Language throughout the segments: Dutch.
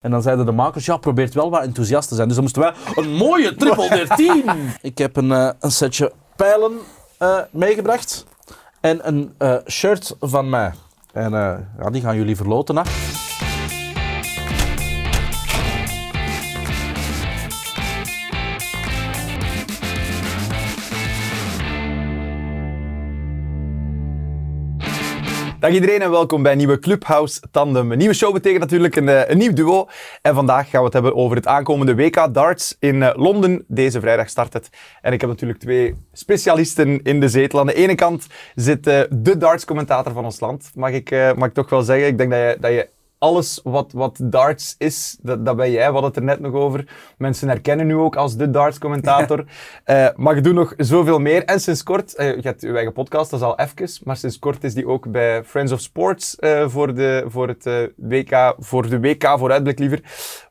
En dan zeiden de makers, ja, probeert wel wat enthousiast te zijn. Dus dan moesten wij een mooie triple 13. Ik heb een, uh, een setje pijlen uh, meegebracht. En een uh, shirt van mij. En ja, die gaan jullie verloten. Hè. Dag iedereen en welkom bij een nieuwe Clubhouse Tandem. Een nieuwe show betekent natuurlijk een, eh, een nieuw duo. En vandaag gaan we het hebben over het aankomende WK Darts in uh, Londen. Deze vrijdag start het. En ik heb natuurlijk twee specialisten in de zetel. Aan de ene kant zit uh, de darts-commentator van ons land, mag ik, mag ik toch wel zeggen. Ik denk dat je, dat je alles wat, wat darts is, dat, dat ben jij. Hadden het er net nog over. Mensen herkennen nu ook als de darts-commentator. uh, maar je doet nog zoveel meer. En sinds kort, uh, je hebt je eigen podcast, dat is al even. Maar sinds kort is die ook bij Friends of Sports uh, voor, de, voor het WK, voor de WK vooruitblik liever.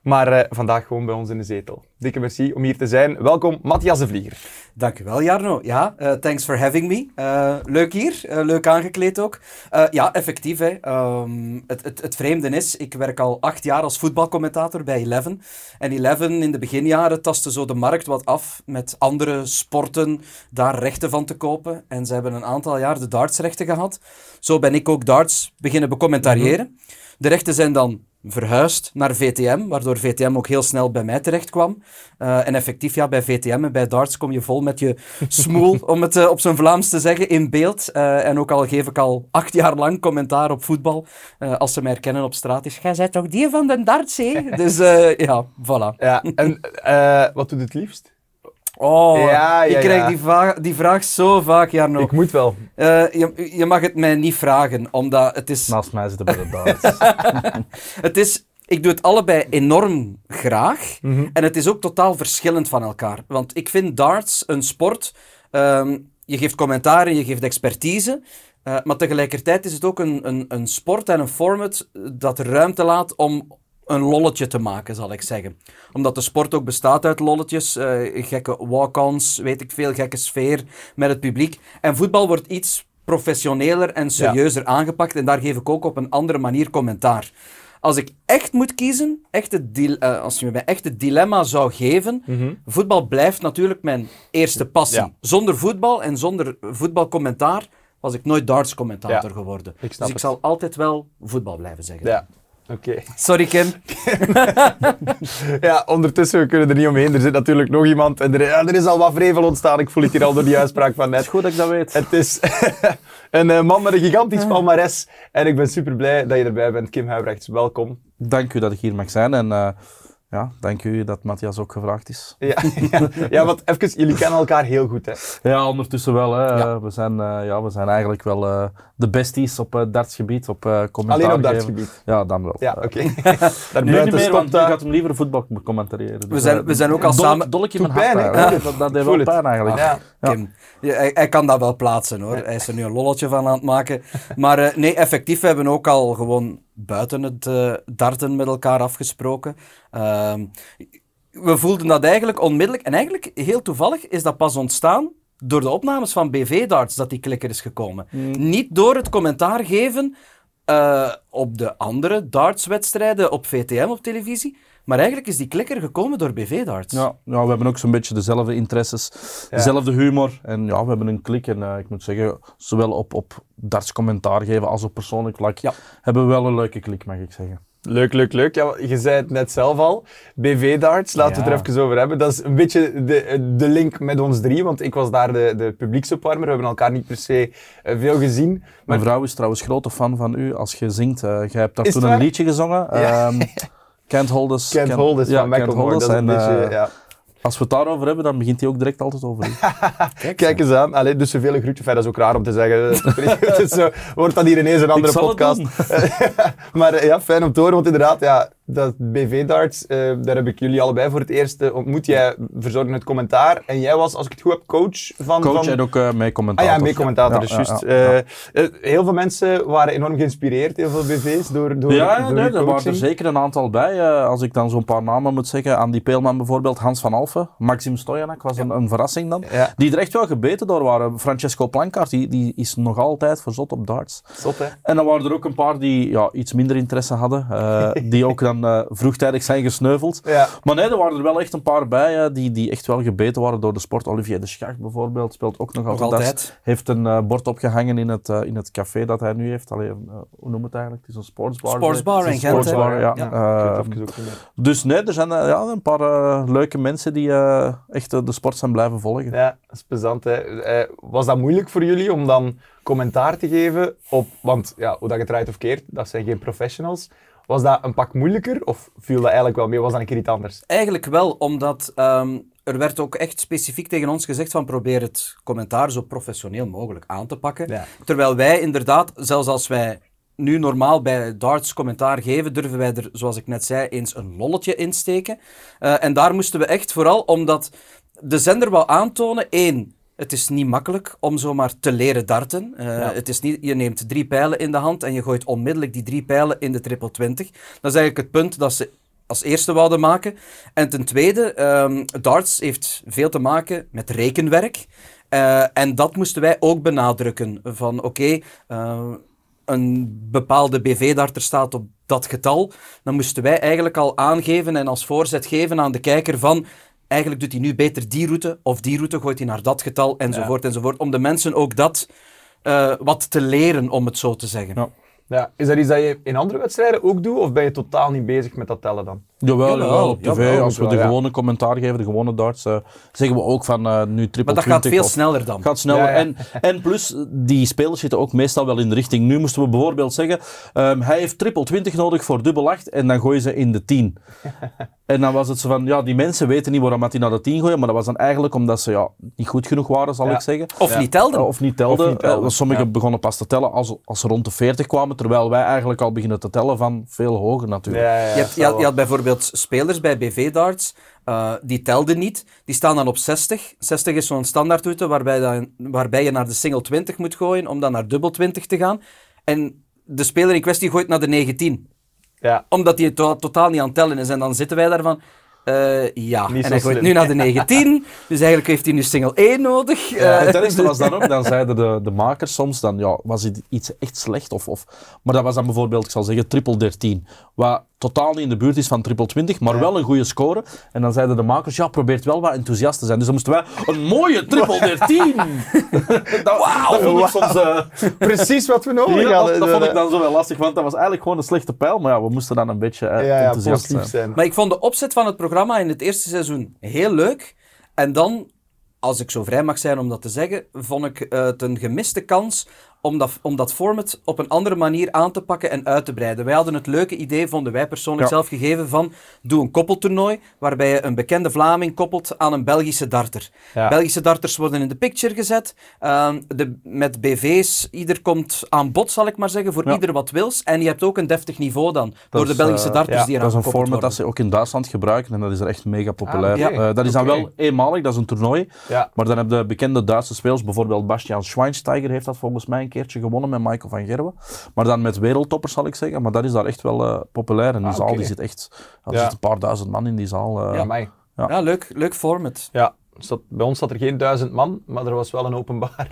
Maar vandaag gewoon bij ons in de zetel. Dikke merci om hier te zijn. Welkom, Matthias de Vlieger. Dankjewel, Jarno. Ja, uh, thanks for having me. Uh, leuk hier, leuk aangekleed ook. ja, effectief. Hè. Um, het, het, het vreemde is, ik werk al acht jaar als voetbalcommentator bij Eleven. En Eleven in de beginjaren tastte zo de markt wat af met andere sporten daar rechten van te kopen. En ze hebben een aantal jaar de dartsrechten gehad. Zo ben ik ook darts beginnen becommentariëren. Mm -hmm. De rechten zijn dan verhuisd naar VTM, waardoor VTM ook heel snel bij mij terecht kwam. Uh, en effectief, ja, bij VTM en bij darts kom je vol met je smoel, om het uh, op zijn Vlaams te zeggen, in beeld. Uh, en ook al geef ik al acht jaar lang commentaar op voetbal, als ze mij herkennen op straat, is jij bent toch die van de darts, hè? dus ja, voilà. Ja, en wat doet het liefst? Oh, ja, ja, ik krijg ja. die, vraag, die vraag zo vaak, Jarno. Ik moet wel. Uh, je, je mag het mij niet vragen, omdat het is... Naast mij zitten bij de darts. het is... Ik doe het allebei enorm graag. Mm -hmm. En het is ook totaal verschillend van elkaar. Want ik vind darts een sport... Um, je geeft commentaar en je geeft expertise. Uh, maar tegelijkertijd is het ook een, een, een sport en een format dat ruimte laat om een lolletje te maken, zal ik zeggen. Omdat de sport ook bestaat uit lolletjes, uh, gekke walk-ons, weet ik veel, gekke sfeer met het publiek. En voetbal wordt iets professioneler en serieuzer ja. aangepakt en daar geef ik ook op een andere manier commentaar. Als ik echt moet kiezen, echt het uh, als je me echt het dilemma zou geven, mm -hmm. voetbal blijft natuurlijk mijn eerste passie. Ja. Zonder voetbal en zonder voetbalcommentaar was ik nooit darts-commentator ja. geworden. Ik dus ik het. zal altijd wel voetbal blijven zeggen. Oké. Okay. Sorry, Kim. ja, ondertussen, we kunnen er niet omheen. Er zit natuurlijk nog iemand. En er, ja, er is al wat vrevel ontstaan. Ik voel het hier al door die uitspraak van net. Het is goed dat ik dat weet. Het is een uh, man met een gigantisch palmares. En ik ben super blij dat je erbij bent. Kim Huibrechts, welkom. Dank u dat ik hier mag zijn. En uh, ja, dank u dat Matthias ook gevraagd is. Ja, ja, ja, want even, jullie kennen elkaar heel goed, hè? Ja, ondertussen wel. Hè. Ja. We, zijn, uh, ja, we zijn eigenlijk wel uh, de besties op uh, dartsgebied, op uh, commentaar Alleen op dartsgebied? Ja, dan wel. Ja, oké. Okay. nu niet meer, want ik had hem liever voetbal commentariëren. Dus, we, zijn, we zijn ook al dol, samen... Dolk in mijn hart, ja. Dat, dat deed wel pijn eigenlijk. Ja. Kim, hij, hij, kan dat wel plaatsen, hoor. Hij is er nu een lolletje van aan het maken. Maar nee, effectief, we hebben ook al gewoon buiten het uh, darten met elkaar afgesproken. Uh, we voelden dat eigenlijk onmiddellijk. En eigenlijk, heel toevallig, is dat pas ontstaan door de opnames van BV-darts dat die klikker is gekomen. Mm. Niet door het commentaar geven uh, op de andere dartswedstrijden op VTM op televisie. Maar eigenlijk is die klikker gekomen door BV-darts. Ja, ja, we hebben ook zo'n beetje dezelfde interesses, ja. dezelfde humor. En ja, we hebben een klik. En uh, ik moet zeggen, zowel op, op darts commentaar geven als op persoonlijk vlak, ja. hebben we wel een leuke klik, mag ik zeggen. Leuk, leuk, leuk. Ja, je zei het net zelf al. BV-darts, laten ja. we het er even over hebben. Dat is een beetje de, de link met ons drie, want ik was daar de, de publieksopwarmer. We hebben elkaar niet per se uh, veel gezien. Maar... Mijn vrouw is trouwens grote fan van u als je zingt. Uh, je hebt daar is toen een liedje gezongen. Ja. Um, Can't Hold Us. Can't, can't Hold Us ja, van Macklemore. Dat is een beetje, uh, ja. Als we het daarover hebben, dan begint hij ook direct altijd over. Kijk, Kijk eens aan. Allee, dus zoveel groetje. Fijn, dat is ook raar om te zeggen. dus, wordt dat hier ineens een andere podcast. maar ja, fijn om te horen, want inderdaad, ja, dat BV-darts, uh, daar heb ik jullie allebei voor het eerst uh, ontmoet. Jij verzorgde het commentaar en jij was, als ik het goed heb, coach van... Coach van... en ook uh, mee-commentator. Ah ja, mee-commentator, ja, dus ja, juist. Ja, heel veel mensen waren enorm geïnspireerd, heel veel BV's, door, door Ja, door nee, er waren er zeker een aantal bij. als ik dan zo'n paar namen moet zeggen, Andy Peelman bijvoorbeeld, Hans van Alphen, Maxim Stojanak was een, een, verrassing dan. Die er echt wel gebeten door waren. Francesco Plankaart, die, die is nog altijd verzot op darts. Zot, hè? En dan waren er ook een paar die ja, iets minder interesse hadden, die ook dan eh, vroegtijdig zijn gesneuveld. Maar nee, er waren er wel echt een paar bij eh, die, die echt wel gebeten waren door de sport. Olivier de Schacht bijvoorbeeld speelt ook nog Nog altijd. Heeft een eh, bord opgehangen in het, eh, in het café dat hij nu heeft. Allee, eh, hoe noem het eigenlijk? Het is een sportsbar. Sportsbar in Gent, sportsbar, ja. Eh, dus nee, er zijn eh, ja, een paar eh, leuke mensen die eh, echt eh, de sport zijn blijven volgen. Ja, dat is plezant. Hè. Eh, was dat moeilijk voor jullie om dan commentaar te geven op... Want ja, hoe dat je het draait of keert, dat zijn geen professionals. Was dat een pak moeilijker of viel dat eigenlijk wel mee? Was dat een keer iets anders? Eigenlijk wel, omdat ehm, er werd ook echt specifiek tegen ons gezegd van probeer het commentaar zo professioneel mogelijk aan te pakken. Ja. Terwijl wij inderdaad, zelfs als wij nu normaal bij darts commentaar geven, durven wij er, zoals ik net zei, eens een lolletje insteken. Eh en daar moesten we echt vooral, omdat de zender wou aantonen, één, het is niet makkelijk om zomaar te leren darten. Eh, Ja. het is niet, je neemt drie pijlen in de hand en je gooit onmiddellijk die drie pijlen in de triple 20. Dat is eigenlijk het punt dat ze als eerste wouden maken. En ten tweede, ehm, darts heeft veel te maken met rekenwerk. Eh, en dat moesten wij ook benadrukken. Van oké, een bepaalde BV-darter staat op dat getal. Dan moesten wij eigenlijk al aangeven en als voorzet geven aan de kijker van... Eigenlijk doet hij nu beter die route of die route, gooit hij naar dat getal enzovoort enzovoort. Om de mensen ook dat eh, wat te leren, om het zo te zeggen. Ja. Ja. Is dat iets dat je in andere wedstrijden ook doet? Of ben je totaal niet bezig met dat tellen dan? Jawel, Jawel, jawel, op tv. jawel, als we wel, de ja. gewone commentaar geven, de gewone darts, eh, zeggen we ook van eh, nu triple Maar dat gaat 20 veel of- sneller dan. gaat sneller. Ja, ja. En, en plus, die spelers zitten ook meestal wel in de richting. Nu moesten we bijvoorbeeld zeggen, ehm, hij heeft triple 20 nodig voor dubbel 8 en dan gooien ze in de 10. en dan was het zo van, ja, die mensen weten niet waarom dat die naar de 10 gooien, maar dat was dan eigenlijk omdat ze ja, niet goed genoeg waren, zal Ja. ik zeggen. Of Ja. niet telden. Of niet telden. Of niet telden, Eh, sommigen ja. begonnen pas te tellen als, als ze rond de 40 kwamen, terwijl wij eigenlijk al beginnen te tellen van veel hoger natuurlijk. ja, Je, hebt, je, had, je had bijvoorbeeld spelers bij BV-darts, eh, die telden niet. Die staan dan op 60. 60 is zo'n standaardroute waarbij, dan, waarbij je naar de single 20 moet gooien om dan naar dubbel 20 te gaan. En de speler in kwestie gooit naar de 19. ja. Omdat hij to- totaal niet aan het tellen is. En dan zitten wij daarvan... eh, ja, Niet en hij gooit nu naar de 19. dus eigenlijk heeft hij nu single 1 nodig. Ja, Eh, het ergste was dan ook, dan zeiden de, de makers soms, dan ja, was het iets echt slecht. Of, of, maar dat was dan bijvoorbeeld, ik zal zeggen, triple 13. Wat totaal niet in de buurt is van triple 20, maar wel een goede score. En dan zeiden de makers, ja, probeert wel wat enthousiast te zijn. Dus dan moesten wij een mooie triple 13. dat, dat vond ik soms... eh, Precies wat we nodig ja, dat, hadden. dat vond ik dan zo wel lastig, want dat was eigenlijk gewoon een slechte pijl. Maar ja, we moesten dan een beetje eh, ja, ja, enthousiast zijn. Maar ik vond de opzet van het programma in het eerste seizoen heel leuk. En dan, als ik zo vrij mag zijn om dat te zeggen, vond ik eh, het een gemiste kans om dat, om dat format op een andere manier aan te pakken en uit te breiden. Wij hadden het leuke idee, vonden wij persoonlijk Ja. zelf gegeven, van doe een koppeltoernooi waarbij je een bekende Vlaming koppelt aan een Belgische darter. Ja. Belgische darters worden in de picture gezet. Ehm, de, met BV's, ieder komt aan bod, zal ik maar zeggen, voor Ja. ieder wat wils. En je hebt ook een deftig niveau dan, door de is, Belgische eh, darters ja, die Dat eraan is een format dat ze ook in Duitsland gebruiken en dat is er echt mega populair. Ah. Eh, dat is dan wel eenmalig, dat is een toernooi. Ja. Maar dan heb je bekende Duitse spelers, bijvoorbeeld Bastian Schweinsteiger heeft dat volgens mij een keertje gewonnen met Michael van Gerwen. Maar dan met wereldtoppers zal ik zeggen. Maar dat is daar echt wel eh, populair. En die Ah, zaal die zit echt, ja, er Ja. zitten een paar duizend man in die zaal. eh. Ja, mij. Ja, leuk, leuk format. Ja, zat, bij ons zat er geen duizend man, maar er was wel een openbaar.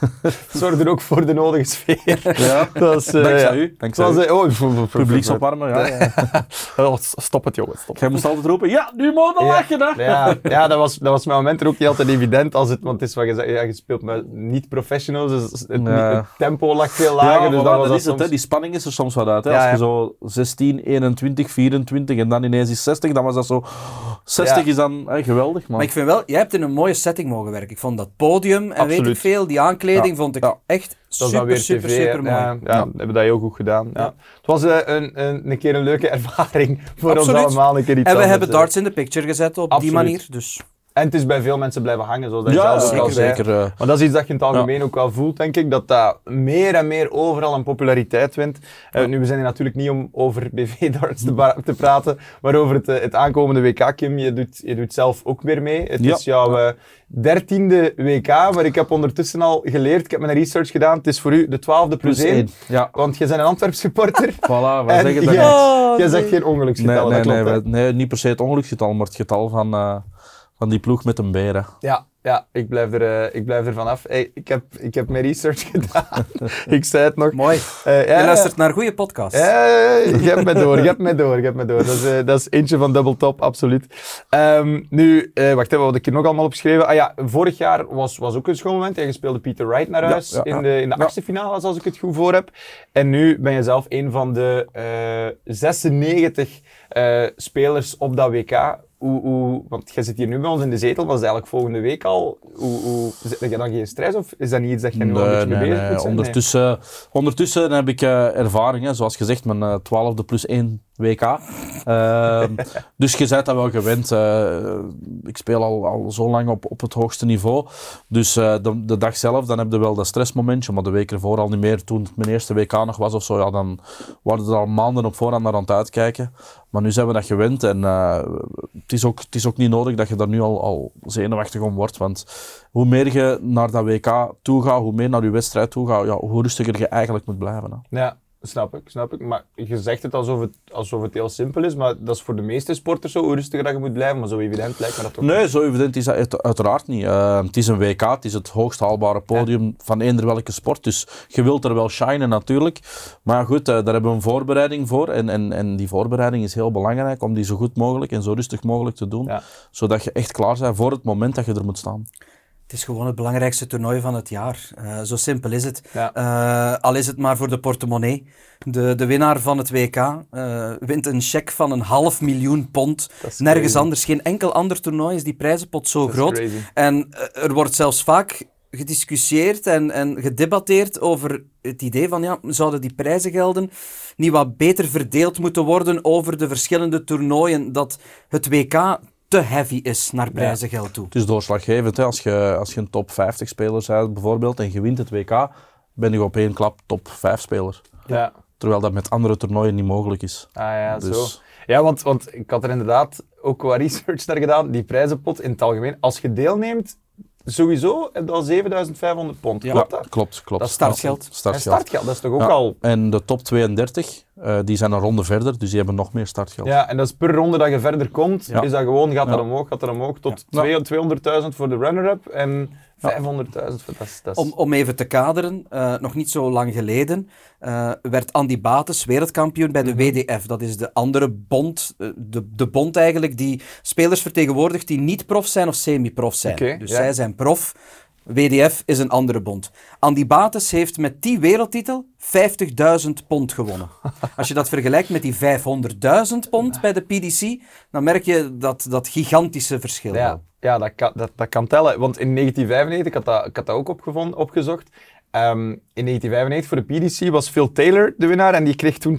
Zorgde ook voor de nodige sfeer. Ja. Dat eh, Dankzij ja. u, dankzij was, u. eh, oh, Publieksopwarmen, ja. ja. Oh, stop het, jongens. Stop. Jij moest altijd roepen, ja, nu mogen we Ja. lachen, hè. Ja, ja dat, was, dat was met momenten ook niet altijd evident. Als het, want het is wat je zegt, ja, je speelt met niet-professionals, dus het, Ja. het tempo lag veel lager. Ja, dus dat was dat dat is het, hè. die spanning is er soms wat uit. Hè. Ja, Als je ja. zo 16, 21, 24 en dan ineens is 60, dan was dat zo... 60 Ja. is dan hè, geweldig, maar... Maar ik vind wel, jij hebt in een mooie setting mogen werken. Ik vond dat podium en weet ik veel, die aankleding Ja. vond ik Ja. echt Dat is dan super, weer super, tv. super mooi. Ja, ja, we hebben dat heel goed gedaan. Ja. Ja. Het was eh, een, een, een keer een leuke ervaring voor ons allemaal. Een keer iets En we anders, hebben darts in de picture gezet op Absoluut. die manier. Dus En het is bij veel mensen blijven hangen, zoals dat je ja, zelf ook al zeker, zei. zeker. eh. Maar dat is iets dat je in het algemeen ook wel voelt, denk ik. Dat dat meer en meer overal een populariteit wint. Eh, nu, we zijn hier natuurlijk niet om over BV-darts te, te praten, maar over het, eh, het aankomende WK, Kim. Je doet, je doet zelf ook weer mee. Het is jouw dertiende WK, maar ik heb ondertussen al geleerd, ik heb mijn research gedaan, het is voor u de twaalfde plus, Plus één. Ja, Want je bent een Antwerps supporter. voilà, en zeggen jij, dat jij zegt geen ongeluksgetal, Nee, nee, dat klopt, nee, nee, niet per se het ongeluksgetal, maar het getal van, van die ploeg met een beren. Ja, Ja, ik blijf er, eh, ik blijf er vanaf. Hey, ik, heb, ik heb mijn research gedaan. ik zei het nog. Mooi. Eh, ja, Je luistert naar goede podcasts. Je hebt me door, je hebt me door, je hebt me door. Dat is, eh, dat is eentje van Double Top, absoluut. Ehm, nu, eh, wacht even, wat heb ik hier nog allemaal opgeschreven? Ah ja, vorig jaar was, was ook een schoon moment. Jij speelde Peter Wright naar huis ja, ja. in de, in de achtste finale, als ik het goed voor heb. En nu ben je zelf een van de eh 96 eh, spelers op dat WK. Hoe, hoe, want jij zit hier nu bij ons in de zetel, was het eigenlijk volgende week al. Hoe, hoe, heb je dan geen stress of is dat niet iets dat je nu al een beetje mee bezig? Nee. Ondertussen, ondertussen heb ik eh, ervaring, hè, zoals gezegd, mijn eh, twaalfde plus één WK. Ehm, dus je bent dat wel gewend. eh, ik speel al, al zo lang op, op het hoogste niveau. Dus eh, de, de dag zelf, dan heb je wel dat stressmomentje, maar de week ervoor al niet meer. Toen het mijn eerste WK nog was of zo, ja, dan waren er al maanden op voorhand naar aan het uitkijken. Maar nu zijn we dat gewend en eh, het, is ook, het is ook niet nodig dat je daar nu al, al zenuwachtig om wordt. Want hoe meer je naar dat WK toe gaat, hoe meer naar je wedstrijd toe gaat, ja, hoe rustiger je eigenlijk moet blijven. Hè. Ja, snap ik, snap ik. Maar je zegt het alsof het, alsof het heel simpel is, maar dat is voor de meeste sporters zo, hoe rustiger dat je moet blijven. Maar zo evident lijkt me dat toch Nee, zo evident is dat uit- uiteraard niet. Eh, het is een WK, het is het hoogst haalbare podium van eender welke sport. Dus je wilt er wel shinen natuurlijk. Maar goed, eh, daar hebben we een voorbereiding voor. En, en, en die voorbereiding is heel belangrijk om die zo goed mogelijk en zo rustig mogelijk te doen. Ja. Zodat je echt klaar bent voor het moment dat je er moet staan. Het is gewoon het belangrijkste toernooi van het jaar. Eh, zo simpel is het. Ja. Eh, al is het maar voor de portemonnee. De, de winnaar van het WK eh, wint een cheque van een half miljoen pond. Nergens crazy. anders. Geen enkel ander toernooi is die prijzenpot zo groot. crazy. En er wordt zelfs vaak gediscussieerd en, en gedebatteerd over het idee van, ja, zouden die prijzengelden niet wat beter verdeeld moeten worden over de verschillende toernooien, dat het WK te heavy is naar prijzengeld toe. Het is doorslaggevend. Hè. Als, je, als je een top 50 speler bent bijvoorbeeld en je wint het WK, ben je op één klap top 5 speler. Ja. Terwijl dat met andere toernooien niet mogelijk is. Ah ja, Dus- zo. Ja, want, want ik had er inderdaad ook wat research naar gedaan. Die prijzenpot in het algemeen, als je deelneemt, sowieso heb je al 7500 pond. Ja. Klopt dat? Klopt, klopt. Dat is startgeld. En Startgeld. startgeld, dat is toch ook Ja. al... En de top 32, eh, die zijn een ronde verder, dus die hebben nog meer startgeld. Ja, en dat is per ronde dat je verder komt, Ja. is dat gewoon, gaat dat Ja. omhoog, gaat dat omhoog, tot Ja. twee- 200.000 voor de runner-up en 500.000 voor... Dat is, dat Om, om even te kaderen, eh, nog niet zo lang geleden eh, werd Andy Bates wereldkampioen bij de Mhm. WDF. Dat is de andere bond, de, de bond eigenlijk die spelers vertegenwoordigt die niet prof zijn of semi-prof zijn. Oké, dus ja. zij zijn prof. WDF is een andere bond. Andy Bates heeft met die wereldtitel 50.000 pond gewonnen. Als je dat vergelijkt met die 500.000 pond bij de PDC, dan merk je dat, dat gigantische verschil. Ja, ja dat, kan, dat, dat kan tellen. Want in 1995, ik had dat, ik had dat ook opgevonden, opgezocht. Ehm, in 1995 voor de PDC was Phil Taylor de winnaar en die kreeg toen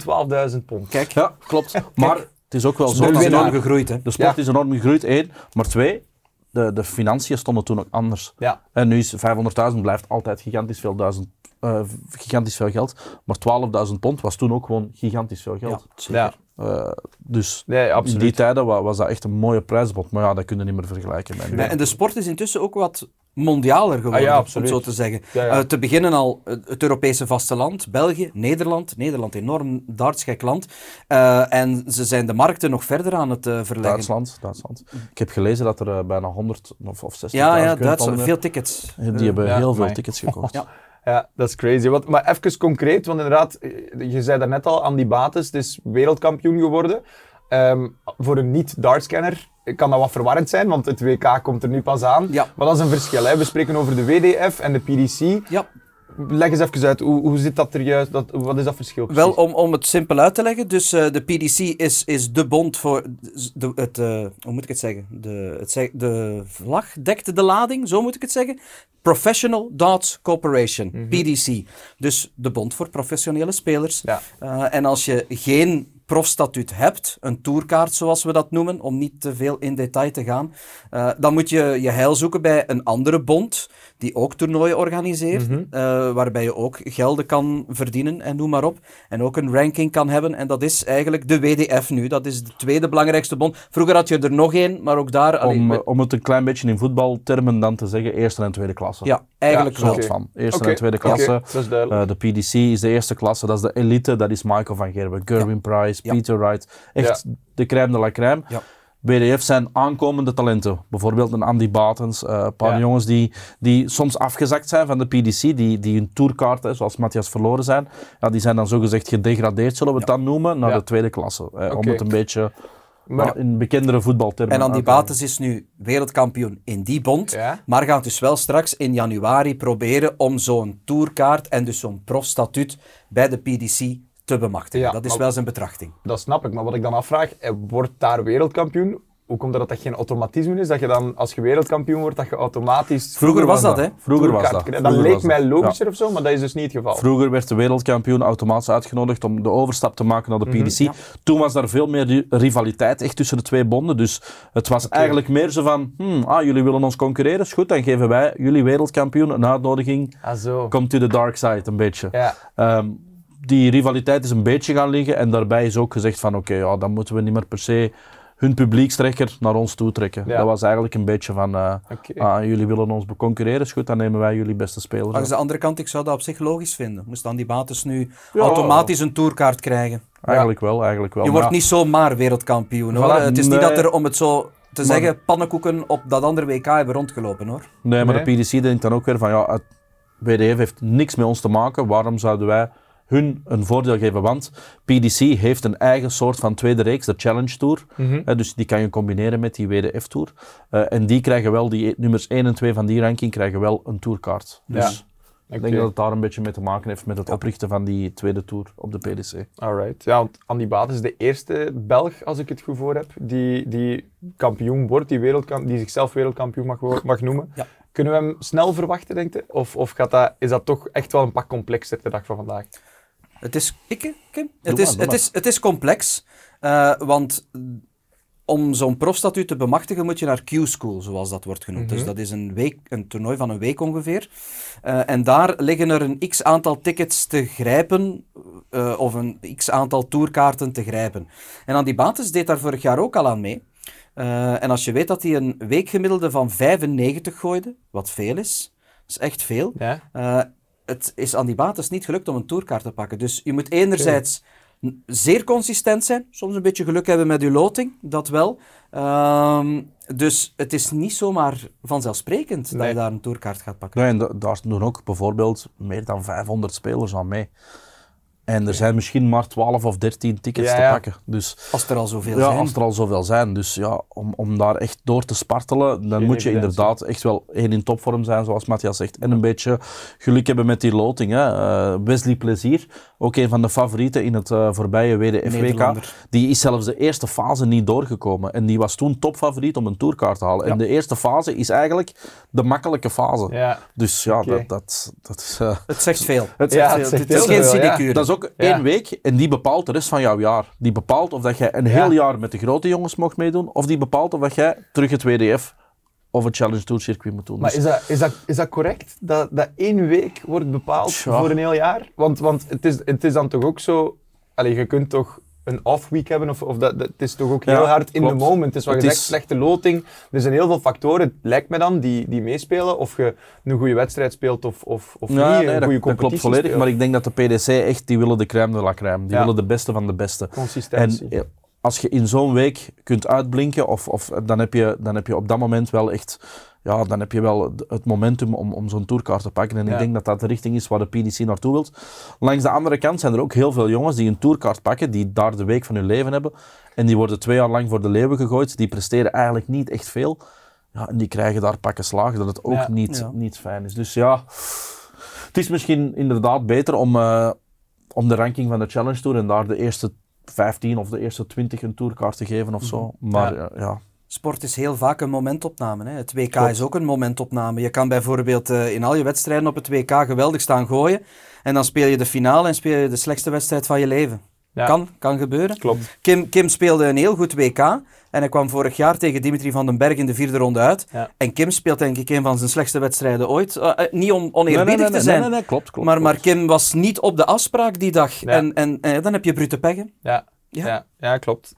12.000 pond. Kijk, Ja, klopt. Maar het is ook wel zo. sport dat is de- enorm gegroeid. Hè? De sport Ja. is enorm gegroeid, één. Maar twee, de, de financiën stonden toen ook anders. Ja. En nu is 500.000 blijft altijd gigantisch veel, duizend, eh, gigantisch veel geld. Maar 12.000 pond was toen ook gewoon gigantisch veel geld. Ja, Eh, dus nee, in absoluut. die tijden wa- was dat echt een mooie prijsbod. Maar ja, dat kun je niet meer vergelijken. Met. Nee, en de sport is intussen ook wat mondialer geworden, Ah ja, om zo te zeggen. Ja, ja. Eh, te beginnen al eh, het Europese vasteland, België, Nederland. Nederland, enorm dartsgek land. Eh, en ze zijn de markten nog verder aan het verleggen. Duitsland, Duitsland. Ik heb gelezen dat er bijna 100 of, of 60 Ja, ja, Duitsland. Veel tickets. Die hebben Ja, heel veel tickets gekocht. Ja. Dat is crazy. Wat, maar even concreet, want inderdaad, je zei daarnet al, Andy Bates is wereldkampioen geworden. Ehm, voor een niet-dartscanner kan dat wat verwarrend zijn, want het WK komt er nu pas aan. Ja. Maar dat is een verschil. Hè. We spreken over de WDF en de PDC. Ja, Leg eens even uit, hoe, hoe zit dat er juist? Dat, wat is dat verschil precies? wel om, om het simpel uit te leggen. Dus eh, de PDC is, is de bond voor de, het, eh, hoe moet ik het zeggen? De, het zeg- de vlag dekt de lading, zo moet ik het zeggen. Professional Darts Corporation, PDC. Dus de bond voor professionele spelers. Ja. Eh, en als je geen profstatuut hebt, een tourkaart zoals we dat noemen, om niet te veel in detail te gaan, dan moet je je heil zoeken bij een andere bond die ook toernooien organiseert, Mhm. eh, waarbij je ook gelden kan verdienen en noem maar op. En ook een ranking kan hebben en dat is eigenlijk de WDF nu. Dat is de tweede belangrijkste bond. Vroeger had je er nog één, maar ook daar... allee, Om, om het een klein beetje in voetbaltermen dan te zeggen, eerste en tweede klasse. ja, eigenlijk Ja, wel. Van. Eerste en tweede klasse. dat is duidelijk. Eh, de PDC is de eerste klasse, dat is de elite, dat is Michael van Gerwen, Gerwin Price, Ja. Peter Wright. Echt de crème de la crème. Ja. WDF zijn aankomende talenten. Bijvoorbeeld een Andy Batens, eh, een paar Ja. jongens die, die soms afgezakt zijn van de PDC, die, die hun tourkaarten, zoals Matthias, verloren zijn. Ja, die zijn dan zogezegd gedegradeerd, zullen we het dan noemen, naar Ja. de tweede klasse. Om het een beetje Maar- in bekendere voetbaltermen En Andy. Bates is nu wereldkampioen in die bond. Ja. Maar gaat dus wel straks in januari proberen om zo'n tourkaart en dus zo'n profstatuut bij de PDC te bemachtigen. Ja, dat is wel zijn betrachting. Dat snap ik, maar wat ik dan afvraag, eh, wordt daar wereldkampioen? Hoe komt dat dat dat geen automatisme is? Dat je dan, als je wereldkampioen wordt, dat je automatisch... Vroeger was dat, hè? Vroeger was dat. Vroeger dat leek was mij Ja. logischer of zo, maar dat is dus niet het geval. Vroeger werd de wereldkampioen automatisch uitgenodigd om de overstap te maken naar de Mhm. PDC. Toen was daar veel meer ri- rivaliteit echt tussen de twee bonden. Dus het was eigenlijk meer zo van, hmm, ah, jullie willen ons concurreren, is goed, dan geven wij jullie wereldkampioen een uitnodiging. Ah, zo. Come to the dark side, een beetje. Ja. Ehm, die rivaliteit is een beetje gaan liggen en daarbij is ook gezegd van, oké, ja, dan moeten we niet meer per se hun publiekstrekker naar ons toe trekken. Ja. Dat was eigenlijk een beetje van, eh, ah, jullie willen ons concurreren, is goed, dan nemen wij jullie beste spelers. Langs de andere kant, ik zou dat op zich logisch vinden. Moest dan die Bates nu Ja. automatisch een tourkaart krijgen. Eigenlijk wel, eigenlijk wel. Je Maar wordt niet zomaar wereldkampioen hoor. Voilà, het is niet dat er, om het zo te Maar- zeggen, pannenkoeken op dat andere WK hebben rondgelopen hoor. Nee, maar Nee. de PDC denkt dan ook weer van ja, het WDF heeft niks met ons te maken. Waarom zouden wij hun een voordeel geven? Want PDC heeft een eigen soort van tweede reeks, de Challenge Tour. Mhm. Dus die kan je combineren met die WDF Tour. Eh, en die krijgen wel, die nummers 1 en 2 van die ranking, krijgen wel een tourkaart. Dus ik denk dat het daar een beetje mee te maken heeft met het oprichten van die tweede tour op de PDC. Alright. Ja, want Andy Baat is de eerste Belg, als ik het goed voor heb, die, die kampioen wordt, die, wereldkamp, die zichzelf wereldkampioen mag, mag noemen. Ja. Kunnen we hem snel verwachten, denk je? Of, of gaat dat, is dat toch echt wel een pak complexer de dag van vandaag? Het is, ik, Kim? Het, is, het, is, het is complex, eh, want om zo'n profstatuut te bemachtigen moet je naar Q-School, zoals dat wordt genoemd. Mhm. Dus dat is een, week, een toernooi van een week ongeveer. Eh, en daar liggen er een x-aantal tickets te grijpen, eh, of een x-aantal tourkaarten te grijpen. En Andy Bates deed daar vorig jaar ook al aan mee. En als je weet dat hij een weekgemiddelde van 95 gooide, wat veel is, dat is echt veel, Ja? Het is aan die Bates niet gelukt om een tourkaart te pakken. Dus je moet enerzijds zeer consistent zijn, soms een beetje geluk hebben met je loting, dat wel. Ehm, dus het is niet zomaar vanzelfsprekend dat Nee. je daar een tourkaart gaat pakken. Ja, en da- daar doen ook bijvoorbeeld meer dan 500 spelers aan mee. En er zijn misschien maar 12 of 13 tickets Ja, te pakken. Dus Als er al zoveel ja, zijn. als er al zoveel zijn. Dus ja, om, om daar echt door te spartelen, dan Geen moet je evidentie. inderdaad echt wel één in topvorm zijn, zoals Matthias zegt. En een beetje geluk hebben met die loting. Hè. Eh, Wesley Plezier, ook een van de favorieten in het eh, voorbije WDF-WK. Die is zelfs de eerste fase niet doorgekomen. En die was toen topfavoriet om een tourkaart te halen. Ja. En de eerste fase is eigenlijk de makkelijke fase. Ja. Dus ja, dat, dat, dat is... eh, Het zegt veel. het Ja, zegt het veel. zegt Het is heel geen veel, sinecure. Dat is ook Ja. één week en die bepaalt de rest van jouw jaar. Die bepaalt of dat jij een heel Ja. jaar met de grote jongens mocht meedoen, of die bepaalt of dat jij terug het WDF of het Challenge Tour circuit moet doen. Maar Dus- is dat, is dat, is dat correct? Dat, dat één week wordt bepaald Tja. voor een heel jaar? Want, want het, is, het is dan toch ook zo... Allee, je kunt toch een off-week hebben? Of, of dat, dat, het is toch ook heel Ja, hard in klopt. de moment. Het is wat Het je zegt, is- slechte loting. Er zijn heel veel factoren, lijkt me dan, die, die meespelen. Of je een goede wedstrijd speelt of, of, of Ja, niet. nee, een dat, goede dat competitie klopt volledig. speelt. Maar ik denk dat de PDC echt, die willen de crème de la crème. Die Ja. willen de beste van de beste. En Consistentie. eh, als je in zo'n week kunt uitblinken, of, of, dan, heb je, dan heb je op dat moment wel echt... Ja, dan heb je wel het momentum om, om zo'n tourkaart te pakken. En Ja. ik denk dat dat de richting is waar de PDC naartoe wilt. Langs de andere kant zijn er ook heel veel jongens die een tourkaart pakken, die daar de week van hun leven hebben. En die worden twee jaar lang voor de leeuwen gegooid. Die presteren eigenlijk niet echt veel. Ja, en die krijgen daar pakken slagen, dat het ook Ja. niet, Ja. niet fijn is. Dus ja, het is misschien inderdaad beter om, eh, om de ranking van de Challenge Tour en daar de eerste 15 of de eerste 20 een tourkaart te geven of zo. Maar Ja. ja, ja. Sport is heel vaak een momentopname. Hè. Het WK Klopt. is ook een momentopname. Je kan bijvoorbeeld eh, in al je wedstrijden op het WK geweldig staan gooien. En dan speel je de finale en speel je de slechtste wedstrijd van je leven. Ja. Kan, kan gebeuren. Klopt. Kim, Kim speelde een heel goed WK. En hij kwam vorig jaar tegen Dimitri van den Berg in de vierde ronde uit. Ja. En Kim speelt denk ik een van zijn slechtste wedstrijden ooit. Eh, eh, niet om Nee, oneerbiedig nee, nee, te nee, zijn. nee, nee, klopt, klopt. maar, maar klopt. Kim was niet op de afspraak die dag. Ja. En, en dan heb je brute peggen. Ja. Ja. Ja, klopt.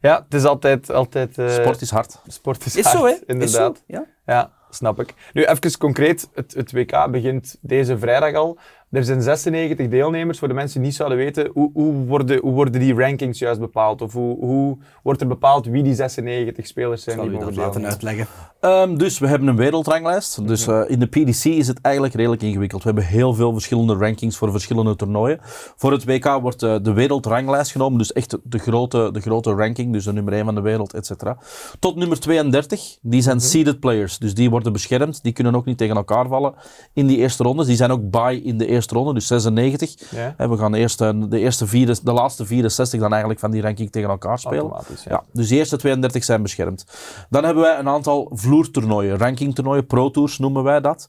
Ja, het is altijd... altijd eh, Sport is hard. sport is, Is hard, zo, hè? Inderdaad. Is zo, ja. Ja, snap ik. Nu, even concreet. Het, het WK begint deze vrijdag al. Er zijn 96 deelnemers. Voor de mensen die niet zouden weten, hoe, hoe, worden, hoe worden die rankings juist bepaald? Of hoe, hoe wordt er bepaald wie die 96 spelers zijn Zal die u dat laten uitleggen? Ehm, dus we hebben een wereldranglijst. Dus Mhm. eh, in de PDC is het eigenlijk redelijk ingewikkeld. We hebben heel veel verschillende rankings voor verschillende toernooien. Voor het WK wordt eh, de wereldranglijst genomen, dus echt de grote, de grote ranking, dus de nummer 1 van de wereld, et cetera. Tot nummer 32, die zijn seeded players, dus die worden beschermd. Die kunnen ook niet tegen elkaar vallen in die eerste rondes. Die zijn ook bye in de eerste ronde, dus 96. Ja. En we gaan eerst eh, de, eerste vier, de laatste 64 dan eigenlijk van die ranking tegen elkaar spelen. Ja. Ja, dus de eerste 32 zijn beschermd. Dan hebben wij een aantal vloertoernooien, rankingtoernooien, Pro Tours noemen wij dat.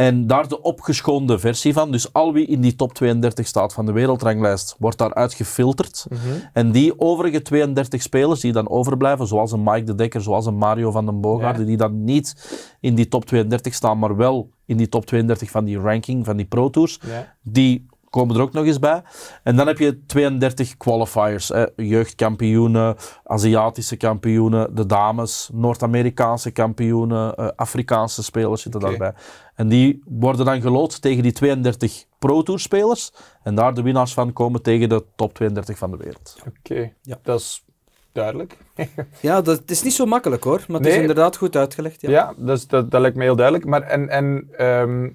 En daar de opgeschoonde versie van. Dus al wie in die top 32 staat van de wereldranglijst, wordt daaruit gefilterd. En die overige 32 spelers die dan overblijven, zoals een Mike de Dekker, zoals een Mario van den Boogaarden, Ja. die dan niet in die top 32 staan, maar wel in die top 32 van die ranking, van die Pro Tours, Ja. die komen er ook nog eens bij. En dan heb je 32 qualifiers. Hè. Jeugdkampioenen, Aziatische kampioenen, de dames, Noord-Amerikaanse kampioenen, eh, Afrikaanse spelers zitten daarbij. En die worden dan gelood tegen die 32 Pro Tour spelers. En daar de winnaars van komen tegen de top 32 van de wereld. Oké, Ja. dat is duidelijk. Ja, dat het is niet zo makkelijk hoor, maar het Nee. is inderdaad goed uitgelegd. Ja. Ja, dat, is- dat, dat lijkt me heel duidelijk. Maar en, en ehm,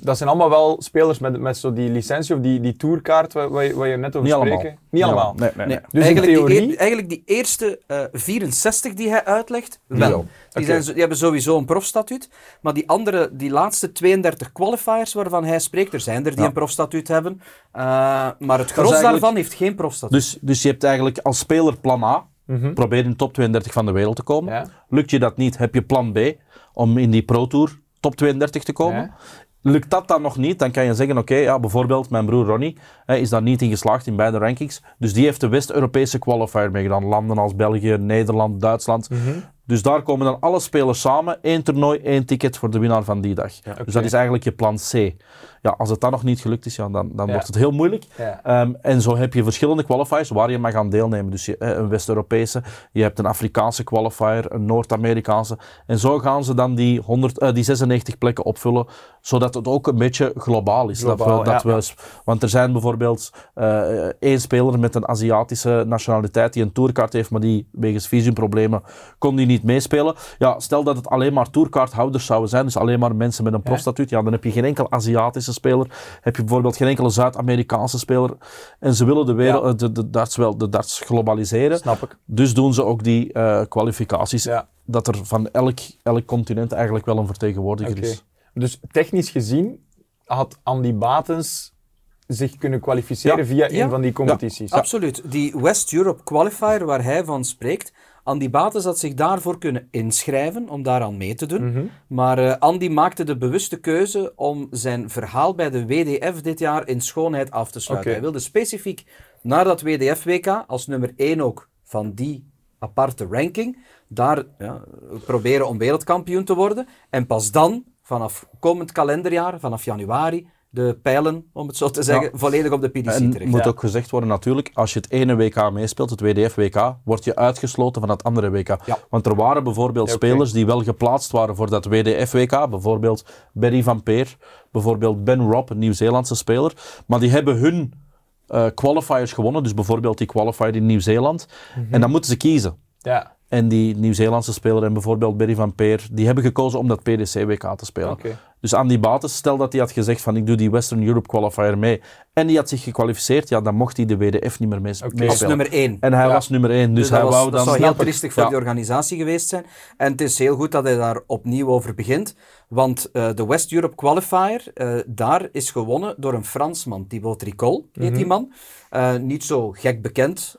dat zijn allemaal wel spelers met, met zo die licentie of die, die tourkaart waar, waar, je, waar je net over Niet allemaal. Niet allemaal. Nee, nee, nee. Nee, Dus in eigenlijk, die, theorie- eer- eigenlijk die eerste eh, 64 die hij uitlegt, wel. Die, zijn, die hebben sowieso een profstatuut. Maar die andere, die laatste 32 qualifiers waarvan hij spreekt, er zijn er die Ja. een profstatuut hebben. Eh, maar het gros daarvan heeft geen profstatuut. Dus, dus je hebt eigenlijk als speler plan A, Mhm. probeer in de top 32 van de wereld te komen. Ja. Lukt je dat niet, heb je plan B om in die Pro Tour top 32 te komen. Ja. Lukt dat dan nog niet, dan kan je zeggen, oké, ja, bijvoorbeeld mijn broer Ronnie hè, is daar niet in geslaagd in beide rankings. Dus die heeft de West-Europese qualifier meegedaan. Landen als België, Nederland, Duitsland. Mhm. Dus daar komen dan alle spelers samen, één toernooi, één ticket voor de winnaar van die dag. Dus dat is eigenlijk je plan C. Ja, als het dan nog niet gelukt is, ja, dan, dan Ja. wordt het heel moeilijk. Ja. Ehm, en zo heb je verschillende qualifiers waar je mag aan deelnemen. Dus je, eh, een West-Europese, je hebt een Afrikaanse qualifier, een Noord-Amerikaanse. En zo gaan ze dan die, 100, eh, die 96 plekken opvullen, zodat het ook een beetje globaal is. Globaal, dat we, dat ja. we, want er zijn bijvoorbeeld eh, één speler met een Aziatische nationaliteit die een tourkaart heeft, maar die wegens visumproblemen kon die niet meespelen. Ja, stel dat het alleen maar tourkaarthouders zouden zijn, dus alleen maar mensen met een profstatuut, ja, dan heb je geen enkel Speler, heb je bijvoorbeeld geen enkele Zuid-Amerikaanse speler. En ze willen de, wereld, Ja. eh, de, de, darts wel, de darts globaliseren. Snap ik. Dus doen ze ook die eh, kwalificaties. Ja. Dat er van elk, elk continent eigenlijk wel een vertegenwoordiger Oké. is. Dus technisch gezien had Andy Batens zich kunnen kwalificeren Ja. via Ja. een van die competities. Absoluut. Die West Europe Qualifier waar hij van spreekt, Andy Bates had zich daarvoor kunnen inschrijven om daaraan mee te doen. Mhm. Maar eh, Andy maakte de bewuste keuze om zijn verhaal bij de WDF dit jaar in schoonheid af te sluiten. Hij wilde specifiek naar dat WDF-WK als nummer 1 ook van die aparte ranking, daar ja, proberen om wereldkampioen te worden. En pas dan, vanaf komend kalenderjaar, vanaf januari, de pijlen, om het zo te zeggen, volledig op de PDC En terecht. moet Ja. ook gezegd worden natuurlijk, als je het ene WK meespeelt, het WDF-WK, word je uitgesloten van het andere WK. Ja. Want er waren bijvoorbeeld spelers die wel geplaatst waren voor dat WDF-WK, bijvoorbeeld Barry van Peer, bijvoorbeeld Ben Robb, een Nieuw-Zeelandse speler, maar die hebben hun eh, qualifiers gewonnen, dus bijvoorbeeld die qualifier in Nieuw-Zeeland, Mhm. en dan moeten ze kiezen. Ja, En die Nieuw-Zeelandse speler en bijvoorbeeld Barry van Peer, die hebben gekozen om dat PDC-WK te spelen. oké. Dus Andy Bates, stel dat hij had gezegd van ik doe die Western Europe Qualifier mee en die had zich gekwalificeerd, ja, dan mocht hij de WDF niet meer Oké. meespelen. Als nummer 1. En hij Ja. was nummer 1, dus, Dus, dat, hij was, wou dat dan... zou heel triestig voor Ja. die organisatie geweest zijn. En het is heel goed dat hij daar opnieuw over begint. Want eh, de West Europe Qualifier, eh, daar is gewonnen door een Fransman. Thibaut Tricol heet die man. Eh, niet zo gek bekend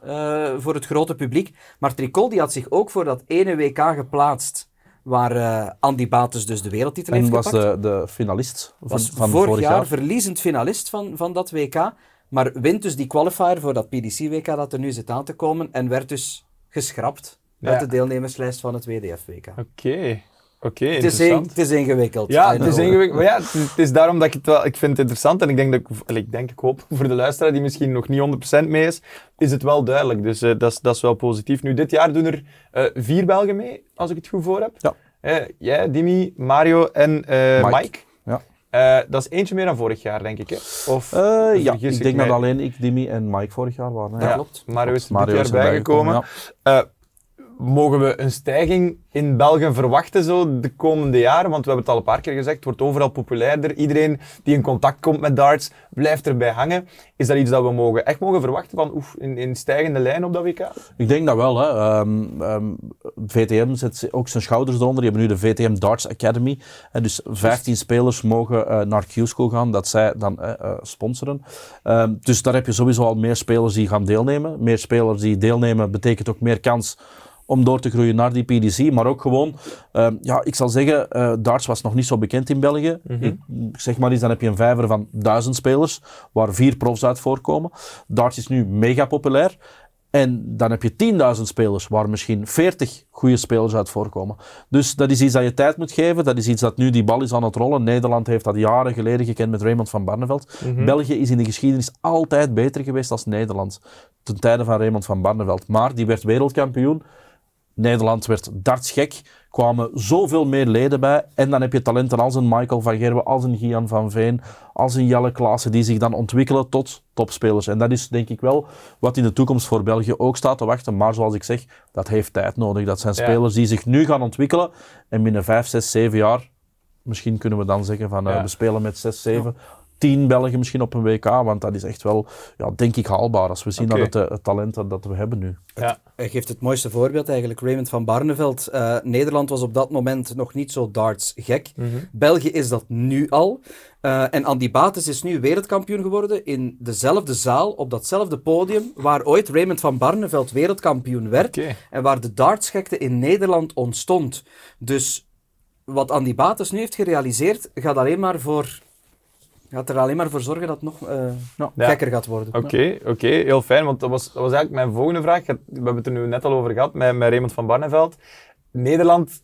voor het grote publiek. Maar Tricol die had zich ook voor dat ene WK geplaatst. Waar eh, Andy Bates dus de wereldtitel En heeft was gepakt. de, de finalist van, was van vorig, jaar, verliezend finalist van, van dat WK. Maar wint dus die qualifier voor dat PDC-WK dat er nu zit aan te komen. En werd dus geschrapt Ja. uit de deelnemerslijst van het WDF-WK. Oké. Oké, Het, is interessant. het is ingewikkeld. Ja, het is ingewikkeld. Maar ja, het is, het is daarom dat ik het wel... Ik vind het interessant en ik denk dat ik... Ik denk, ik hoop voor de luisteraar die misschien nog niet 100% mee is, is het wel duidelijk. Dus eh, dat, is, dat is wel positief. Nu, dit jaar doen er eh, vier Belgen mee, als ik het goed voor heb. Ja. Eh, jij, Dimi, Mario en eh, Mike. Mike. Ja. Eh, dat is eentje meer dan vorig jaar, denk ik. Hè? Of Eh, ja, ik denk mij? dat alleen ik, Dimi en Mike vorig jaar waren. hè. Ja, klopt. Mario is er Mario dit is jaar erbij bijgekomen. ja. Mogen we een stijging in België verwachten zo de komende jaren? Want we hebben het al een paar keer gezegd, het wordt overal populairder. Iedereen die in contact komt met darts, blijft erbij hangen. Is dat iets dat we mogen, echt mogen verwachten van oef, in, in stijgende lijn op dat WK? Ik denk dat wel. Hè. Ehm, ehm, VTM zet ook zijn schouders eronder. Die hebben nu de VTM Darts Academy. En dus 15 spelers mogen eh, naar Q-School gaan, dat zij dan eh, eh, sponsoren. Ehm, dus daar heb je sowieso al meer spelers die gaan deelnemen. Meer spelers die deelnemen betekent ook meer kans om door te groeien naar die PDC. Maar ook gewoon, ehm, ja, ik zal zeggen, eh, darts was nog niet zo bekend in België. ik, zeg maar eens, dan heb je een vijver van duizend spelers, waar vier profs uit voorkomen. Darts is nu mega populair. En dan heb je 10.000 spelers, waar misschien 40 goede spelers uit voorkomen. Dus dat is iets dat je tijd moet geven. Dat is iets dat nu die bal is aan het rollen. Nederland heeft dat jaren geleden gekend met Raymond van Barneveld. België is in de geschiedenis altijd beter geweest als Nederland. Ten tijde van Raymond van Barneveld. Maar die werd wereldkampioen. Nederland werd dartsgek. kwamen zoveel meer leden bij. En dan heb je talenten als een Michael van Gerwen, als een Gian van Veen, als een Jelle Klaassen, die zich dan ontwikkelen tot topspelers. En dat is denk ik wel wat in de toekomst voor België ook staat te wachten. Maar zoals ik zeg, dat heeft tijd nodig. Dat zijn Ja. spelers die zich nu gaan ontwikkelen. En binnen 5, 6, 7 jaar, misschien kunnen we dan zeggen van eh, we spelen met 6, 7... 10 Belgen misschien op een WK, want dat is echt wel, ja, denk ik, haalbaar. Als we zien dat het, eh, het talent dat, dat we hebben nu. Ja. Hij geeft het mooiste voorbeeld eigenlijk, Raymond van Barneveld. Eh, Nederland was op dat moment nog niet zo darts gek. België is dat nu al. Eh, en Andy Bates is nu wereldkampioen geworden in dezelfde zaal, op datzelfde podium, waar ooit Raymond van Barneveld wereldkampioen werd. En waar de dartsgekte in Nederland ontstond. Dus wat Andy Bates nu heeft gerealiseerd, gaat alleen maar voor... Gaat er alleen maar voor zorgen dat het nog eh, Ja. gekker gaat worden. Oké, oké, heel fijn. Want dat was, dat was eigenlijk mijn volgende vraag. We hebben het er nu net al over gehad met, met Raymond van Barneveld. Nederland,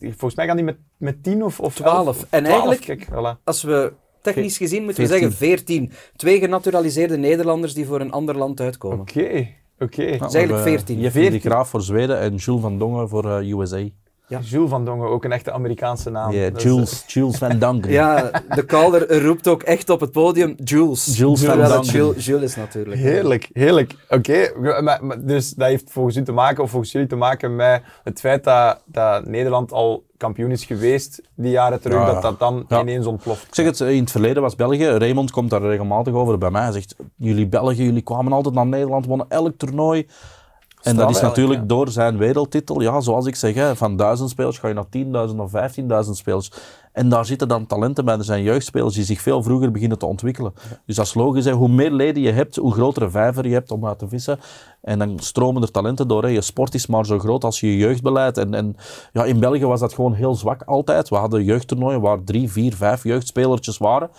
volgens mij gaan die met, met 10 of, of 12. 11? En 12, eigenlijk- Kijk, voilà. Als we technisch gezien moeten we 14. zeggen 14. Twee genaturaliseerde Nederlanders die voor een ander land uitkomen. Oké, oké. Ja, is eigenlijk hebben 14. Jeffrey 14. de Graaf voor Zweden en Jules van Dongen voor eh, USA. Ja. Jules van Dongen, ook een echte Amerikaanse naam. Ja, Jules, Jules van Dongen. Ja, de caller roept ook echt op het podium Jules. Jules van Dongen. Jules, Jules is natuurlijk. Heerlijk, heerlijk. Oké, maar, maar dus dat heeft volgens u te maken, of volgens jullie te maken met het feit dat, dat Nederland al kampioen is geweest die jaren terug, Ja. dat dat dan Ja. ineens ontploft. Ik zeg het, in het verleden was België, Raymond komt daar regelmatig over bij mij. Hij zegt, jullie Belgen, jullie kwamen altijd naar Nederland, wonnen elk toernooi. En dat is natuurlijk ja. door zijn wereldtitel, ja, zoals ik zeg, hè, van duizend spelers ga je naar 10.000 of 15.000 spelers. En daar zitten dan talenten bij. Er zijn jeugdspelers die zich veel vroeger beginnen te ontwikkelen. Dus dat is logisch. Hè. Hoe meer leden je hebt, hoe grotere vijver je hebt om uit te vissen. En dan stromen er talenten door. Hè. Je sport is maar zo groot als je jeugdbeleid. En, en ja, in België was dat gewoon heel zwak altijd. We hadden jeugdtoernooien waar drie, vier, vijf jeugdspelertjes waren.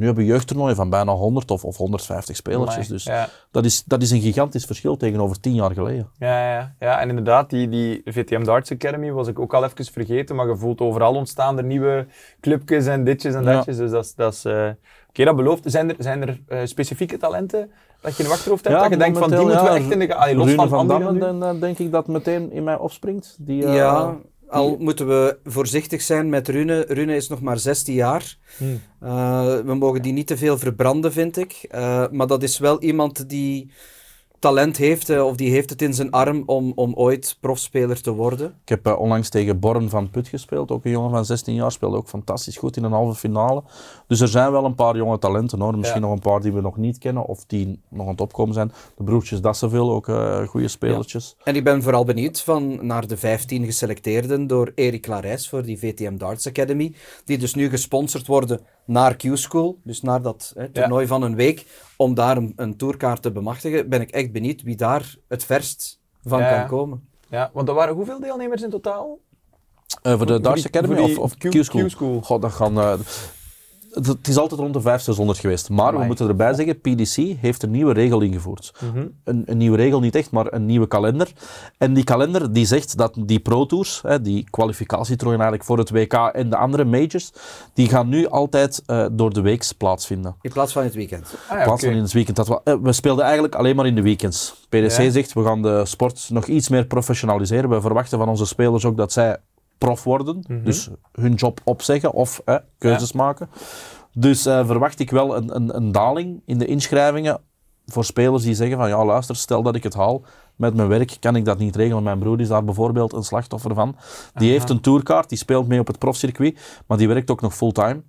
Nu hebben we jeugdtoernooien van bijna 100 of, of 150 spelertjes. Dus ja. dat, is, dat is een gigantisch verschil tegenover tien jaar geleden. Ja, ja, ja, en inderdaad, die, die VTM Darts Academy was ik ook al even vergeten, maar je voelt overal ontstaan er nieuwe clubjes en ditjes en Ja. datjes, dus dat is... Dat is eh, Oké, dat belooft. Zijn er, zijn er eh, specifieke talenten dat je in je achterhoofd hebt, dat je denkt van die moeten we ja, echt in de... Allee, los Rune van, van dan, denk ik dat meteen in mij opspringt. Die, eh, Ja, al moeten we voorzichtig zijn met Rune. Rune is nog maar 16 jaar. Hmm. Eh, we mogen die niet te veel verbranden, vind ik. Eh, maar dat is wel iemand die talent heeft, eh, of die heeft het in zijn arm om, om ooit profspeler te worden. Ik heb eh, onlangs tegen Born van Put gespeeld, ook een jongen van 16 jaar, speelde ook fantastisch goed in een halve finale. Dus er zijn wel een paar jonge talenten hoor. Misschien Ja. nog een paar die we nog niet kennen of die nog aan het opkomen zijn. De broertjes Dasseville, ook eh goede spelertjes. En ik ben vooral benieuwd van naar de 15 geselecteerden door Erik Larijs voor die VTM Darts Academy, die dus nu gesponsord worden naar Q-School, dus naar dat hè, toernooi van een week, om daar een, een tourkaart te bemachtigen. Ben ik echt benieuwd wie daar het verst van Ja. kan komen. Ja, want er waren hoeveel deelnemers in totaal? Eh, voor de Darts Academy voor die of, of Q- Q-School? Q-School. God, dat gaan... eh, het, het is altijd rond de 500, 600 geweest. Maar we moeten erbij zeggen, PDC heeft een nieuwe regel ingevoerd. Mhm. een, een nieuwe regel niet echt, maar een nieuwe kalender. En die kalender die zegt dat die Pro Tours, hè, die kwalificatietoernooien eigenlijk voor het WK en de andere majors, die gaan nu altijd eh, door de weeks plaatsvinden. In plaats van het weekend. Ah, ja, In plaats van in het weekend. Dat we, eh, we speelden eigenlijk alleen maar in de weekends. PDC Ja. zegt, we gaan de sport nog iets meer professionaliseren. We verwachten van onze spelers ook dat zij prof worden. Dus hun job opzeggen of hè, keuzes maken. Dus eh, verwacht ik wel een, een, een daling in de inschrijvingen voor spelers die zeggen van ja luister, stel dat ik het haal met mijn werk, kan ik dat niet regelen. Mijn broer is daar bijvoorbeeld een slachtoffer van. Die heeft een tourkaart, die speelt mee op het profcircuit, maar die werkt ook nog fulltime.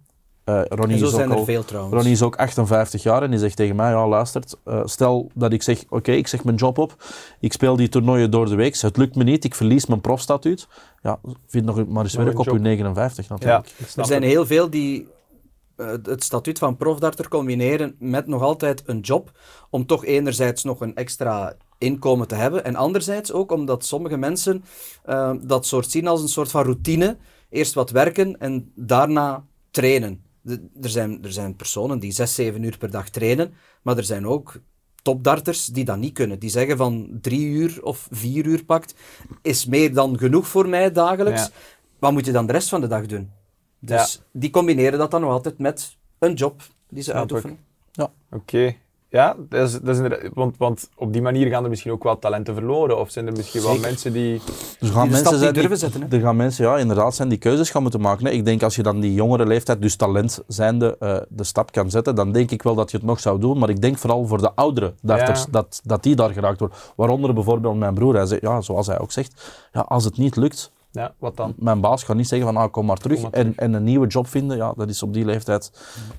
Ronnie En zo is ook zijn er al- veel trouwens. Ronnie is ook 58 jaar en die zegt tegen mij, ja luistert, eh, stel dat ik zeg, oké, ik zeg mijn job op, ik speel die toernooien door de week, het lukt me niet, ik verlies mijn profstatuut. Ja, vind nog maar eens Nog werk een op uw 59 Ja, natuurlijk. snap Er zijn het. heel veel die eh, het statuut van profdarter combineren met nog altijd een job, om toch enerzijds nog een extra inkomen te hebben, en anderzijds ook omdat sommige mensen eh, dat soort zien als een soort van routine. Eerst wat werken en daarna trainen. De- er, zijn, er zijn personen die zes, zeven uur per dag trainen, maar er zijn ook topdarters die dat niet kunnen. Die zeggen van drie uur of vier uur pakt, is meer dan genoeg voor mij dagelijks. Ja. Wat moet je dan de rest van de dag doen? Dus die combineren dat dan nog altijd met een job die ze Snap uitoefenen. Oké. Ja, dat is, dat is inderdaad- want, want op die manier gaan er misschien ook wel talenten verloren. Of zijn er misschien wel mensen die... Dus Die gaan de stap mensen niet zijn durven zetten, hè? Er gaan mensen, ja, inderdaad, zijn die keuzes gaan moeten maken. hè. Ik denk als je dan die jongere leeftijd, dus talent zijnde, eh, de stap kan zetten, dan denk ik wel dat je het nog zou doen. Maar ik denk vooral voor de oudere darters, Ja. dat, dat die daar geraakt worden. Waaronder bijvoorbeeld mijn broer. Hij zegt, ja, zoals hij ook zegt, ja, als het niet lukt, Ja, wat dan? mijn baas gaat niet zeggen van, ah, kom maar terug. Kom maar terug. En, en een nieuwe job vinden, ja, dat is op die leeftijd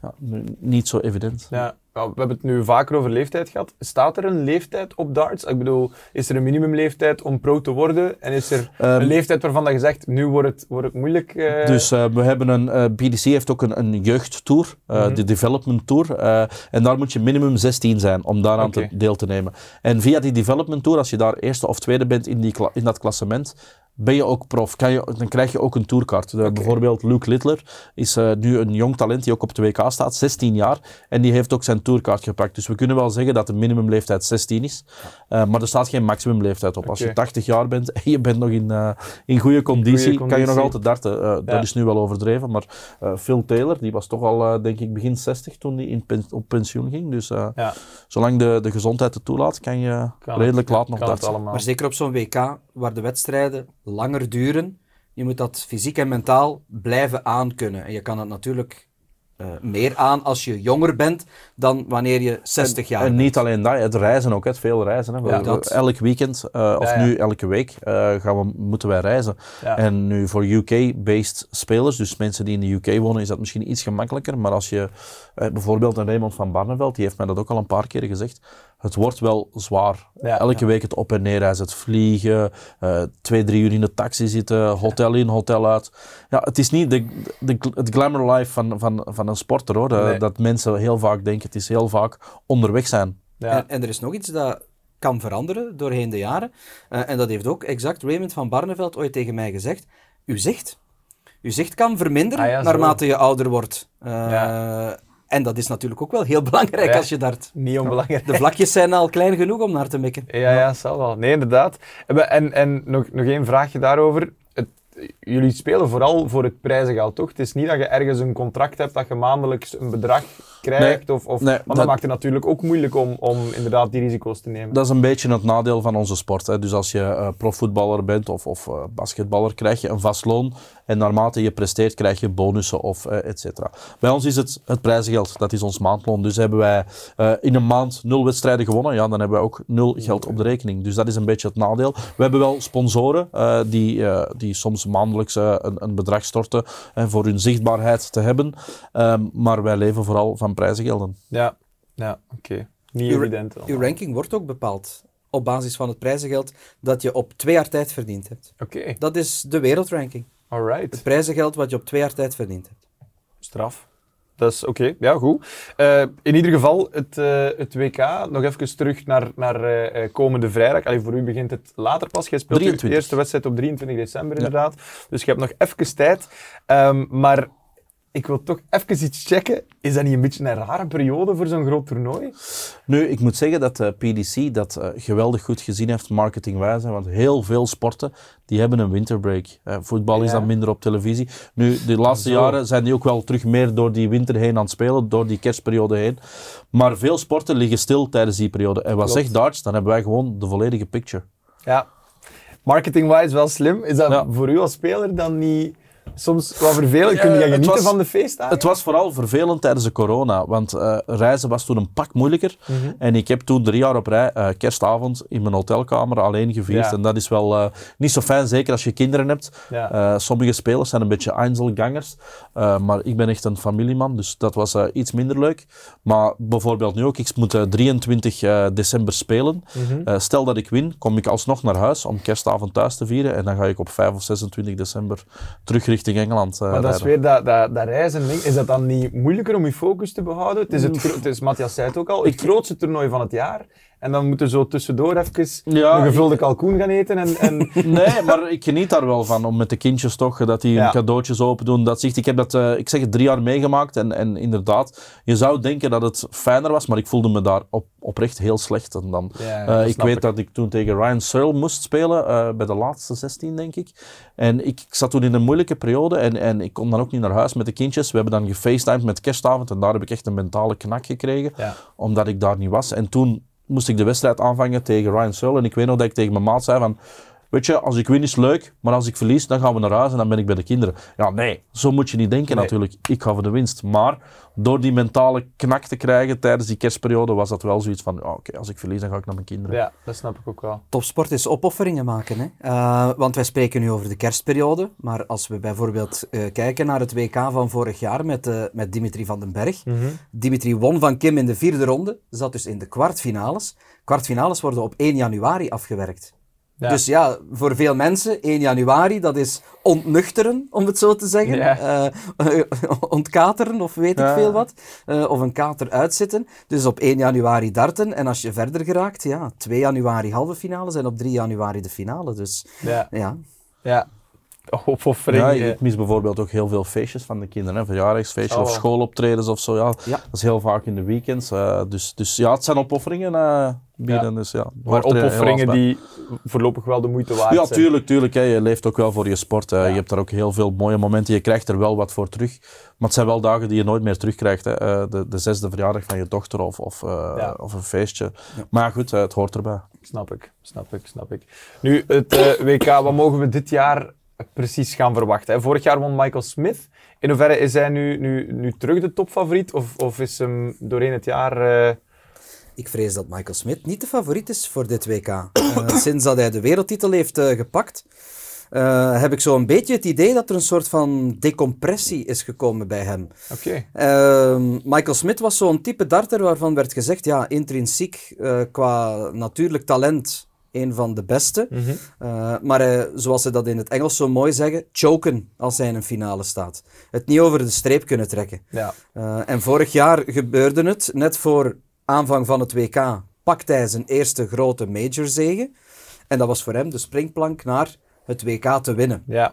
ja, nu niet zo evident. Ja, wel, we hebben het nu vaker over leeftijd gehad. Staat er een leeftijd op darts? Ik bedoel, is er een minimumleeftijd om pro te worden? En is er Ehm, een leeftijd waarvan dat je zegt, nu wordt het, wordt het moeilijk? eh, Dus eh, we hebben een, eh, BDC heeft ook een, een jeugdtour, Mhm. de development tour. en daar moet je minimum 16 zijn om daaraan te, deel te nemen. En via die development tour, als je daar eerste of tweede bent in, die, in dat klassement, ben je ook prof. Kan je, dan krijg je ook een tourkaart. Bijvoorbeeld Luke Littler is eh, nu een jong talent die ook op het WK staat, 16 jaar. En die heeft ook zijn tourkaart gepakt. Dus we kunnen wel zeggen dat de minimumleeftijd 16 is. Eh, maar er staat geen maximumleeftijd op. Als je Oké. 80 jaar bent en je bent nog in, eh, in goede conditie, kan je nog altijd darten. Eh, Ja. Dat is nu wel overdreven. Maar eh, Phil Taylor, die was toch al, eh, denk ik, begin 60 toen hij in pen- op pensioen ging. Dus eh, Ja, zolang de, de gezondheid het toelaat, kan je kan redelijk het, laat nog darten. Maar zeker op zo'n WK, waar de wedstrijden langer duren, je moet dat fysiek en mentaal blijven aankunnen. En je kan het natuurlijk eh, meer aan als je jonger bent dan wanneer je 60 jaar En bent. niet alleen dat, het reizen ook, het veel reizen. Hè. We- Ja, we- dat. Elk weekend, eh, of Ja, ja. nu elke week, eh, gaan we, moeten wij reizen. En nu voor UK-based spelers, dus mensen die in de UK wonen, is dat misschien iets gemakkelijker. Maar als je bijvoorbeeld een Raymond van Barneveld, die heeft mij dat ook al een paar keer gezegd, het wordt wel zwaar. Ja, Elke ja. week het op en neer reizen, het vliegen, eh, twee, drie uur in de taxi zitten, hotel in, hotel uit. Ja, het is niet de, de, het glamour life van, van, van een sporter hoor. Eh, Nee. Dat mensen heel vaak denken, het is heel vaak onderweg zijn. Ja. En, en er is nog iets dat kan veranderen doorheen de jaren. Eh, en dat heeft ook exact Raymond van Barneveld ooit tegen mij gezegd. Uw zicht. Uw zicht kan verminderen Ah naarmate je ouder wordt. Eh, Ja. En dat is natuurlijk ook wel heel belangrijk Ja. als je dart. Niet onbelangrijk. De vlakjes zijn al klein genoeg om naar te mikken. Ja, ja, zal wel. Nee, inderdaad. En, en, en nog, nog één vraagje daarover. Het, jullie spelen vooral voor het prijzengeld, toch? Het is niet dat je ergens een contract hebt dat je maandelijks een bedrag krijgt. of, of, nee, want dat, dat- maakt het natuurlijk ook moeilijk om, om inderdaad die risico's te nemen. Dat is een beetje het nadeel van onze sport. Hè. Dus als je eh, profvoetballer bent of, of eh, basketballer, krijg je een vast loon. En naarmate je presteert, krijg je bonussen of eh, et cetera. Bij ons is het het prijzengeld, dat is ons maandloon. Dus hebben wij in een maand nul wedstrijden gewonnen, ja, dan hebben wij ook nul geld op de rekening. Dus dat is een beetje het nadeel. We hebben wel sponsoren die, die soms maandelijks een, een bedrag storten voor hun zichtbaarheid te hebben. Ehm, maar wij leven vooral van prijzengelden. Ja, ja oké. Niet Uw- evident. Uw ranking wordt ook bepaald op basis van het prijzengeld dat je op twee jaar tijd verdiend hebt. Oké, Dat is de wereldranking. alright. Het prijzengeld wat je op twee jaar tijd verdiend hebt. Straf. Dat is oké, ja, goed. Eh, in ieder geval, het, eh, het WK, nog even terug naar, naar eh, eh, komende vrijdag. Allee, voor u begint het later pas. Jij speelt 23. eerste wedstrijd op 23 december, inderdaad. Dus je hebt nog even tijd. Ehm, maar ik wil toch even iets checken. Is dat niet een beetje een rare periode voor zo'n groot toernooi? Nu, ik moet zeggen dat de PDC dat eh, geweldig goed gezien heeft marketingwijze, want heel veel sporten die hebben een winterbreak. Eh, voetbal is dan minder op televisie. Nu, de laatste Zo. jaren zijn die ook wel terug meer door die winter heen aan het spelen, door die kerstperiode heen. Maar veel sporten liggen stil tijdens die periode. En wat Klopt. zegt darts? Dan hebben wij gewoon de volledige picture. Ja. marketing-wise wel slim. Is dat Ja. voor u als speler dan niet soms wat vervelend? Kun je genieten was- van de feestdagen? Het was vooral vervelend tijdens de corona, want eh, reizen was toen een pak moeilijker. Mhm. En ik heb toen drie jaar op rij eh, kerstavond in mijn hotelkamer alleen gevierd. Ja. En dat is wel eh, niet zo fijn, zeker als je kinderen hebt. Ja. Sommige spelers zijn een beetje Einzelgangers, maar ik ben echt een familieman, dus dat was iets minder leuk. Maar bijvoorbeeld nu ook, ik moet eh, 23 eh, december spelen. Mhm. Stel dat ik win, kom ik alsnog naar huis om kerstavond thuis te vieren. En dan ga ik op 5 of 26 december terug richting Engeland. eh, Maar dat is weer dat, dat, dat reizen. Is dat dan niet moeilijker om je focus te behouden? Het is, het, het is Matthias zei het ook al, het grootste toernooi van het jaar. En dan moet er zo tussendoor even Ja, een gevulde kalkoen gaan eten. En, en... Nee, maar ik geniet daar wel van om met de kindjes toch, dat die Ja. hun cadeautjes open doen. Dat zegt, ik heb dat, eh, ik zeg het, drie jaar meegemaakt en, en inderdaad, je zou denken dat het fijner was, maar ik voelde me daar op, oprecht heel slecht. En dan, Ja, eh, ik weet ik. dat ik toen tegen Ryan Searle moest spelen, eh, bij de laatste 16 denk ik. En ik, ik zat toen in een moeilijke periode en, en ik kon dan ook niet naar huis met de kindjes. We hebben dan gefacetimed met kerstavond en daar heb ik echt een mentale knak gekregen, omdat ik daar niet was. En toen moest ik de wedstrijd aanvangen tegen Ryan Searle. En ik weet nog dat ik tegen mijn maat zei van... Weet je, als ik win is leuk, maar als ik verlies, dan gaan we naar huis en dan ben ik bij de kinderen. Ja, nee, zo moet je niet denken Nee. natuurlijk. Ik ga voor de winst. Maar door die mentale knak te krijgen tijdens die kerstperiode, was dat wel zoiets van, ja, oké, als ik verlies, dan ga ik naar mijn kinderen. ja, dat snap ik ook wel. Topsport is opofferingen maken. Hè? Eh, want wij spreken nu over de kerstperiode. Maar als we bijvoorbeeld eh, kijken naar het WK van vorig jaar met, eh, met Dimitri van den Berg. Mhm. Dimitri won van Kim in de vierde ronde. Zat dus in de kwartfinales. Kwartfinales worden op 1 januari afgewerkt. Ja. Dus ja, voor veel mensen, 1 januari, dat is ontnuchteren, om het zo te zeggen. Ja. Eh, ontkateren, of weet ik veel wat. Eh, of een kater uitzitten. Dus op 1 januari darten. En als je verder geraakt, ja, 2 januari halve finales en op 3 januari de finale. Dus Ja, ja, ja. Opoffering. Ja, eh, ik mis bijvoorbeeld ook heel veel feestjes van de kinderen. Hè. Verjaardagsfeestjes of Oh. schooloptredens of zo. Ja, Ja. Dat is heel vaak in de weekends. eh, dus, dus ja, het zijn opofferingen eh bieden. Dus, ja, maar er opofferingen die voorlopig wel de moeite waard Ja, zijn. tuurlijk, tuurlijk. Hè. Je leeft ook wel voor je sport. eh. Ja. Je hebt daar ook heel veel mooie momenten. Je krijgt er wel wat voor terug. Maar het zijn wel dagen die je nooit meer terugkrijgt. Hè. Eh, de, de zesde verjaardag van je dochter of, of, eh, Ja. of een feestje. Maar ja, goed, eh, het hoort erbij. Snap ik, snap ik, snap ik. Nu, het eh, WK, wat mogen we dit jaar precies gaan verwachten? Vorig jaar won Michael Smith. In hoeverre is hij nu, nu, nu terug de topfavoriet? Of, of is hem doorheen het jaar... eh, ik vrees dat Michael Smit niet de favoriet is voor dit WK. Eh, sinds dat hij de wereldtitel heeft eh, gepakt, heb ik zo een beetje het idee dat er een soort van decompressie is gekomen bij hem. Oké. Michael Smit was zo'n type darter waarvan werd gezegd, ja, intrinsiek qua natuurlijk talent een van de beste. Mhm. Eh, maar eh, zoals ze dat in het Engels zo mooi zeggen, choken als hij in een finale staat. Het niet over de streep kunnen trekken. Ja. Eh, en vorig jaar gebeurde het, net voor aanvang van het WK, pakte hij zijn eerste grote majorzege. En dat was voor hem de springplank naar het WK te winnen. Ja.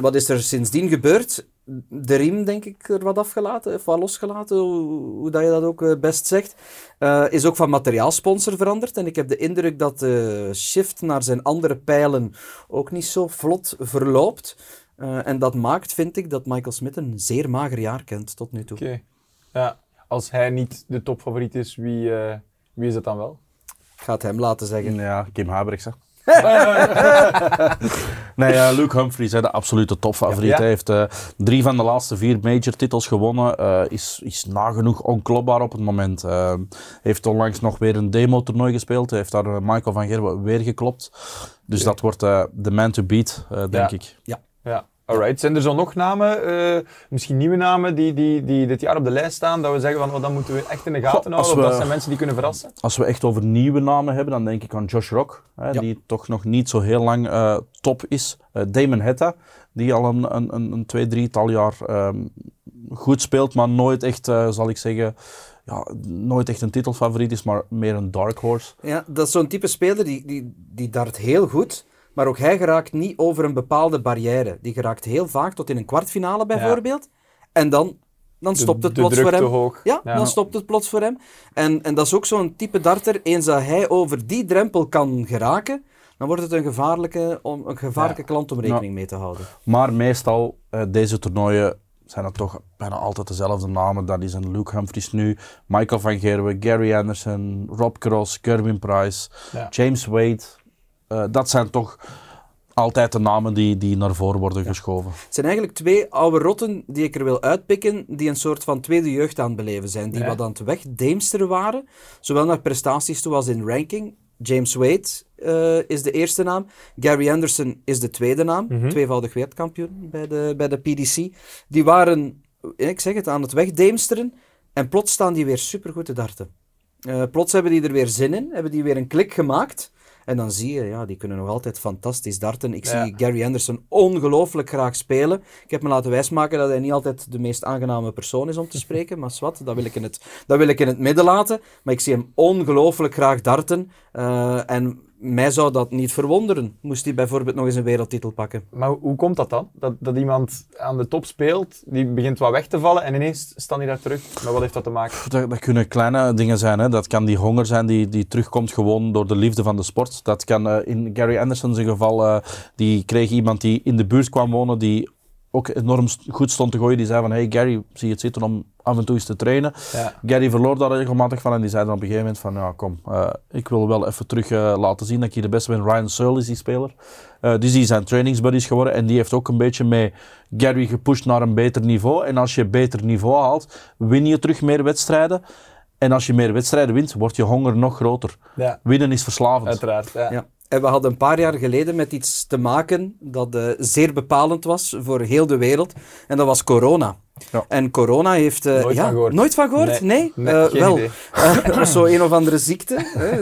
Wat is er sindsdien gebeurd? De riem, denk ik, er wat afgelaten, of wat losgelaten, hoe, hoe dat je dat ook eh, best zegt. Eh, is ook van materiaalsponsor veranderd. En ik heb de indruk dat de shift naar zijn andere pijlen ook niet zo vlot verloopt. Eh, en dat maakt, vind ik, dat Michael Smith een zeer mager jaar kent tot nu toe. Oké. Ja. Als hij niet de topfavoriet is, wie, eh, wie is het dan wel? Ik ga het hem laten zeggen. Ja, Kim Huibrechts. hè. nee, eh, Luke Humphries, hè, de absolute topfavoriet. Ja. Hij heeft eh, drie van de laatste vier major titels gewonnen. eh, is, is nagenoeg onklopbaar op het moment. Heeft onlangs nog weer een demo-toernooi gespeeld. Hij heeft daar Michael van Gerwen weer geklopt. Dus dat wordt eh, de man to beat, eh, denk Ja. ik. Ja. Alright. Zijn er zo nog namen, eh, misschien nieuwe namen, die, die, die dit jaar op de lijst staan, dat we zeggen van, oh, dat moeten we echt in de gaten Goh, houden, of dat zijn mensen die kunnen verrassen? Als we echt over nieuwe namen hebben, dan denk ik aan Josh Rock, hè, Ja. die toch nog niet zo heel lang eh, top is. Eh, Damon Hetta, die al een, een, een, een twee, drietal jaar ehm, goed speelt, maar nooit echt, eh, zal ik zeggen, ja, nooit echt een titelfavoriet is, maar meer een dark horse. Ja, dat is zo'n type speler die, die, die dart heel goed, maar ook hij geraakt niet over een bepaalde barrière. Die geraakt heel vaak tot in een kwartfinale bijvoorbeeld. En dan, dan stopt het de plots druk voor te hem. hoog. Ja, Ja. dan stopt het plots voor hem. En, en dat is ook zo'n type darter, eens dat hij over die drempel kan geraken, dan wordt het een gevaarlijke, om, een gevaarlijke Ja. klant om rekening mee te houden. Maar meestal, eh, deze toernooien zijn het toch bijna altijd dezelfde namen. Dat is een Luke Humphries nu, Michael van Gerwen, Gary Anderson, Rob Cross, Gerwin Price, Ja. James Wade. Eh, dat zijn toch altijd de namen die, die naar voren worden geschoven. Het zijn eigenlijk twee oude rotten die ik er wil uitpikken, die een soort van tweede jeugd aan het beleven zijn. Die Ja. wat aan het wegdeemsteren waren, zowel naar prestaties toe als in ranking. James Wade eh, is de eerste naam. Gary Anderson is de tweede naam. Mhm. Tweevoudig wereldkampioen bij de, bij de PDC. Die waren, ik zeg het, aan het wegdeemsteren. En plots staan die weer supergoed te darten. Eh, plots hebben die er weer zin in. Hebben die weer een klik gemaakt. En dan zie je, ja, die kunnen nog altijd fantastisch darten. Ik Ja. zie Gary Anderson ongelooflijk graag spelen. Ik heb me laten wijsmaken dat hij niet altijd de meest aangename persoon is om te spreken. Maar zwart, dat wil ik in het, dat wil ik in het midden laten. Maar ik zie hem ongelooflijk graag darten. Eh, en mij zou dat niet verwonderen, moest hij bijvoorbeeld nog eens een wereldtitel pakken. Maar hoe- komt dat dan? Dat, dat iemand aan de top speelt, die begint wat weg te vallen en ineens staan die daar terug. Maar wat heeft dat te maken? Dat, dat kunnen kleine dingen zijn. Hè. Dat kan die honger zijn die, die terugkomt gewoon door de liefde van de sport. Dat kan eh, in Gary Anderson zijn geval, eh, die kreeg iemand die in de buurt kwam wonen, die ook enorm goed stond te gooien. Die zei van, hey Gary, zie je het zitten om af en toe eens te trainen. Ja. Gary verloor daar regelmatig van en die zei dan op een gegeven moment van, ja kom, eh, ik wil wel even terug eh, laten zien dat ik hier de beste ben. Ryan Searle is die speler. Eh, dus die zijn trainingsbuddies geworden en die heeft ook een beetje met Gary gepusht naar een beter niveau. En als je een beter niveau haalt, win je terug meer wedstrijden. En als je meer wedstrijden wint, wordt je honger nog groter. Ja, Winnen is verslavend. uiteraard. Ja. Ja. En we hadden een paar jaar geleden met iets te maken dat eh, zeer bepalend was voor heel de wereld. En dat was corona. Ja. En corona heeft... eh, Nooit ja, van gehoord. Nooit van gehoord? Nee? Nee, Eh, wel. zo een of andere ziekte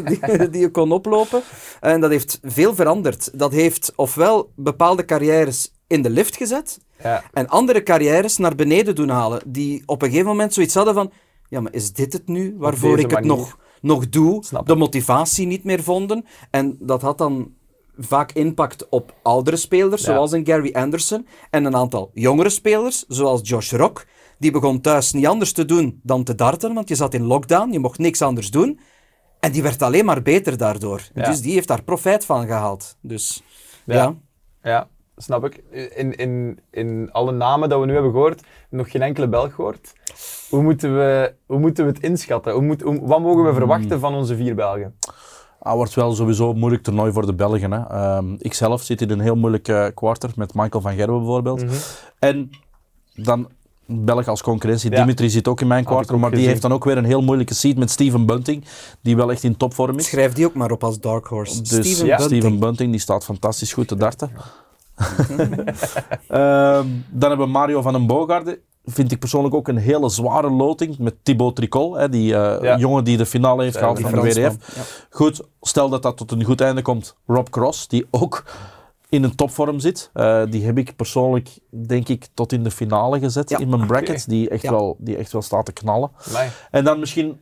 die, die je kon oplopen. En dat heeft veel veranderd. Dat heeft ofwel bepaalde carrières in de lift gezet Ja. en andere carrières naar beneden doen halen. Die op een gegeven moment zoiets hadden van... Ja, maar is dit het nu waarvoor ik het manier. nog, nog doe? De motivatie niet meer vonden. En dat had dan vaak impact op oudere spelers, Ja. zoals een Gary Anderson. En een aantal jongere spelers, zoals Josh Rock. Die begon thuis niet anders te doen dan te darten, want je zat in lockdown, je mocht niks anders doen. En die werd alleen maar beter daardoor. Ja. Dus die heeft daar profijt van gehaald. Dus Ja. ja. Ja, snap ik. In, in, in alle namen dat we nu hebben gehoord, nog geen enkele Belg gehoord. Hoe moeten we, hoe moeten we het inschatten? Hoe moet, hoe- wat mogen we verwachten van onze vier Belgen? Ah, wordt wel sowieso een moeilijk toernooi voor de Belgen. Hè. Ehm, ik zelf zit in een heel moeilijk eh, quarter met Michael van Gerwen bijvoorbeeld. Mhm. En dan Belg als concurrentie. Ja. Dimitri zit ook in mijn ook maar die heeft dan ook weer een heel moeilijke seat met Steven Bunting, die wel echt in topvorm is. Schrijf die ook maar op als Dark Horse. Dus Steven ja. Bunting. Steven Bunting die staat fantastisch goed te darten. Ehm, dan hebben we Mario van den Boogaarde. Vind ik persoonlijk ook een hele zware loting met Thibaut Tricol, hè, die eh, Ja. jongen die de finale heeft gehaald van de. WDF. Ja. Goed, stel dat dat tot een goed einde komt. Rob Cross, die ook in een topvorm zit. Eh, die heb ik persoonlijk, denk ik, tot in de finale gezet Ja. in mijn brackets. Die, echt Ja. wel, die echt wel staat te knallen. En dan misschien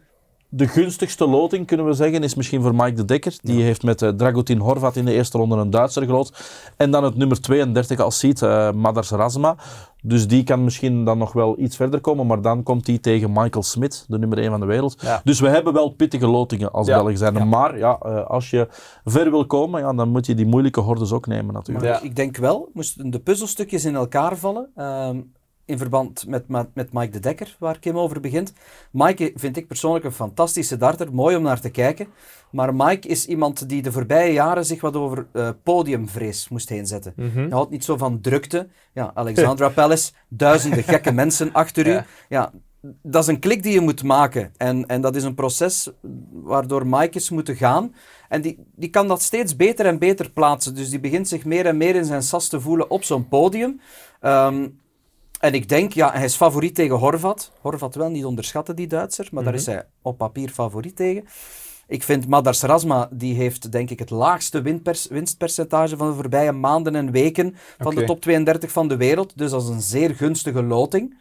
de gunstigste loting, kunnen we zeggen, is misschien voor Mike de Dekker. Die heeft met eh, Dragutin Horvat in de eerste ronde een Duitser geloot. En dan het nummer 32 als seed, eh Madars Razma. Dus die kan misschien dan nog wel iets verder komen. Maar dan komt hij tegen Michael Smith, de nummer 1 van de wereld. Ja. Dus we hebben wel pittige lotingen als Ja. Belgen zijn. Maar ja, eh, als je ver wil komen, ja, dan moet je die moeilijke hordes ook nemen natuurlijk. Ja. Maar ik denk wel, moesten de puzzelstukjes in elkaar vallen, ehm, in verband met, met, Mike de Dekker, waar Kim over begint. Mike vind ik persoonlijk een fantastische darter, mooi om naar te kijken. Maar Mike is iemand die de voorbije jaren zich wat over eh, podiumvrees moest heen zetten. Mhm. Hij houdt niet zo van drukte. Ja, Alexandra Palace, duizenden gekke mensen achter u. Ja. Ja, dat is een klik die je moet maken. En, en dat is een proces waardoor Mike is moeten gaan. En die, die kan dat steeds beter en beter plaatsen. Dus die begint zich meer en meer in zijn sas te voelen op zo'n podium. Ehm, en ik denk, ja, hij is favoriet tegen Horvat. Horvat wel niet onderschatten, die Duitser. Maar daar is hij op papier favoriet tegen. Ik vind Madars Rasma, die heeft denk ik het laagste winstpercentage van de voorbije maanden en weken van de top 32 van de wereld. Dus dat is een zeer gunstige loting.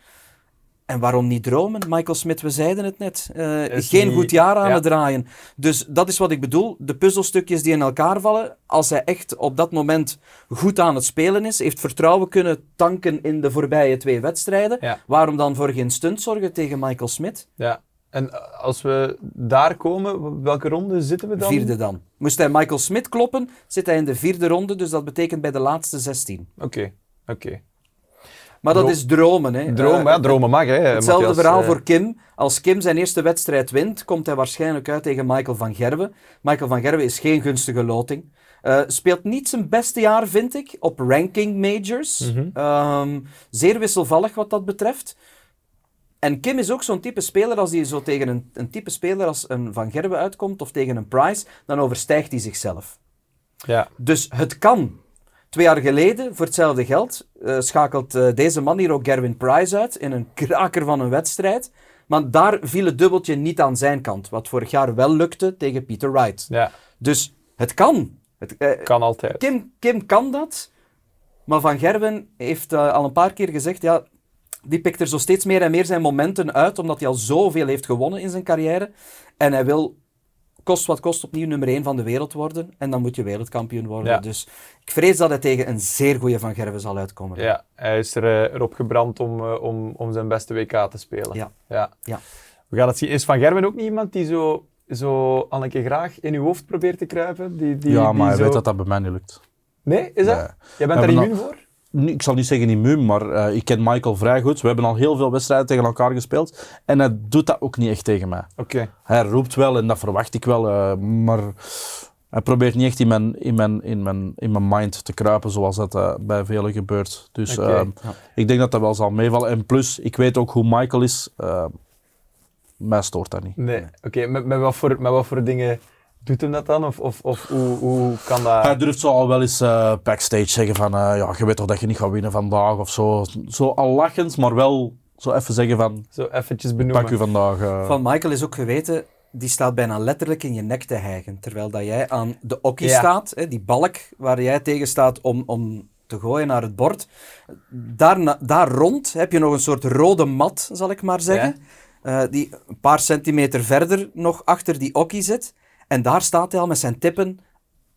En waarom niet dromen? Michael Smith, we zeiden het net. eh, geen niet- goed jaar aan ja. het draaien. Dus dat is wat ik bedoel. De puzzelstukjes die in elkaar vallen. Als hij echt op dat moment goed aan het spelen is, heeft vertrouwen kunnen tanken in de voorbije twee wedstrijden. Ja. Waarom dan voor geen stunt zorgen tegen Michael Smith? Ja. En als we daar komen, welke ronde zitten we dan? Vierde dan. Moest hij Michael Smith kloppen, zit hij in de vierde ronde. Dus dat betekent bij de laatste 16. Oké, oké. Maar dat is dromen. Hè. Droom, Eh, ja, dromen mag, hè. Hetzelfde Matthias. verhaal Eh, voor Kim. Als Kim zijn eerste wedstrijd wint, komt hij waarschijnlijk uit tegen Michael van Gerwen. Michael van Gerwen is geen gunstige loting. Eh, speelt niet zijn beste jaar, vind ik, op ranking majors. Mhm. Ehm, zeer wisselvallig wat dat betreft. En Kim is ook zo'n type speler, als hij zo tegen een, een type speler als een Van Gerwen uitkomt, of tegen een Price, dan overstijgt hij zichzelf. Ja. Dus het kan. Twee jaar geleden, voor hetzelfde geld, eh, schakelt eh, deze man hier ook Gerwin Price uit in een kraker van een wedstrijd. Maar daar viel het dubbeltje niet aan zijn kant, wat vorig jaar wel lukte tegen Peter Wright. ja, Dus het kan. Het, eh, kan altijd. Kim, Kim kan dat, maar Van Gerwen heeft al een paar keer gezegd, ja, die pikt er zo steeds meer en meer zijn momenten uit, omdat hij al zoveel heeft gewonnen in zijn carrière. En hij wil, kost wat kost, opnieuw nummer 1 van de wereld worden. En dan moet je wereldkampioen worden. Ja. Dus ik vrees dat hij tegen een zeer goede Van Gerwen zal uitkomen. Ja, hij is er, eh, erop gebrand om, eh, om, om zijn beste WK te spelen. Ja. ja. Ja. We gaan het zien. Is Van Gerwen ook niet iemand die zo, zo al een keer graag in uw hoofd probeert te kruipen? Die, die, ja, die maar je zo... weet dat dat bij mij niet lukt. Nee, is dat? Nee. Jij bent daar immuun al- voor? Ik zal niet zeggen immuun, maar eh, ik ken Michael vrij goed. We hebben al heel veel wedstrijden tegen elkaar gespeeld. En hij doet dat ook niet echt tegen mij. Oké. Hij roept wel en dat verwacht ik wel, eh, maar hij probeert niet echt in mijn, in, mijn, in, mijn, in mijn mind te kruipen zoals dat eh, bij velen gebeurt. Dus Ja. ik denk dat dat wel zal meevallen. En plus, ik weet ook hoe Michael is. mij stoort dat niet. Nee. Oké, met, met, wat voor, met wat voor dingen doet hem dat dan? Of, of, of hoe, hoe kan dat... Hij durft zo al wel eens eh, backstage zeggen van, eh, ja, je weet toch dat je niet gaat winnen vandaag of zo. Zo al lachend, maar wel zo even zeggen van, Zo eventjes benoemen. pak u vandaag. eh. Van Michael is ook geweten, die staat bijna letterlijk in je nek te hijgen. Terwijl dat jij aan de okkie Ja. staat, hè, die balk waar jij tegen staat om, om te gooien naar het bord. Daar, na- daar rond heb je nog een soort rode mat, zal ik maar zeggen. eh, die een paar centimeter verder nog achter die okkie zit. En daar staat hij al met zijn tippen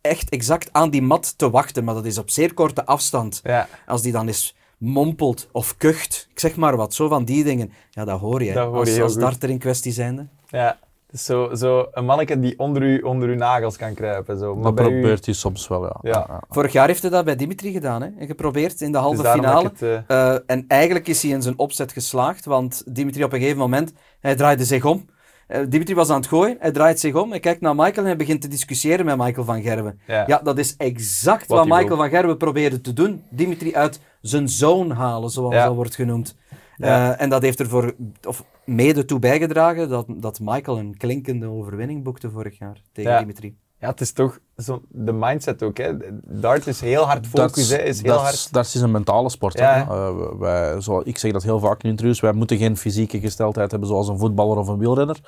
echt exact aan die mat te wachten. Maar dat is op zeer korte afstand. Ja, Als die dan eens mompelt of kucht, ik zeg maar wat, zo van die dingen. Ja, dat hoor je. hè, Dat hoor je als, darter in kwestie zijnde. ja. Dus zo, zo een manneke die onder, u, onder uw nagels kan kruipen. Zo. Maar dat bij u- probeert hij soms wel, ja. Ja. Vorig jaar heeft hij dat bij Dimitri gedaan. Hè? En geprobeerd in de halve Dus finale. het, eh, Eh, en eigenlijk is hij in zijn opzet geslaagd, want Dimitri op een gegeven moment, hij draaide zich om. Eh, Dimitri was aan het gooien, hij draait zich om, hij kijkt naar Michael en hij begint te discussiëren met Michael van Gerwen. ja. Ja, dat is exact Wat Michael wil. van Gerwen probeerde te doen. Dimitri uit zijn zone halen, zoals Ja. dat wordt genoemd. Ja. Eh, en dat heeft ervoor, of mede toe bijgedragen dat, dat Michael een klinkende overwinning boekte vorig jaar tegen. Dimitri. Ja, het is toch zo, de mindset ook. Hè. Dart is heel hard Dat focus, hè, is heel hard. is een mentale sport. Ja, hè. Eh, wij, zo, ik zeg dat heel vaak in interviews. Wij moeten geen fysieke gesteldheid hebben zoals een voetballer of een wielrenner.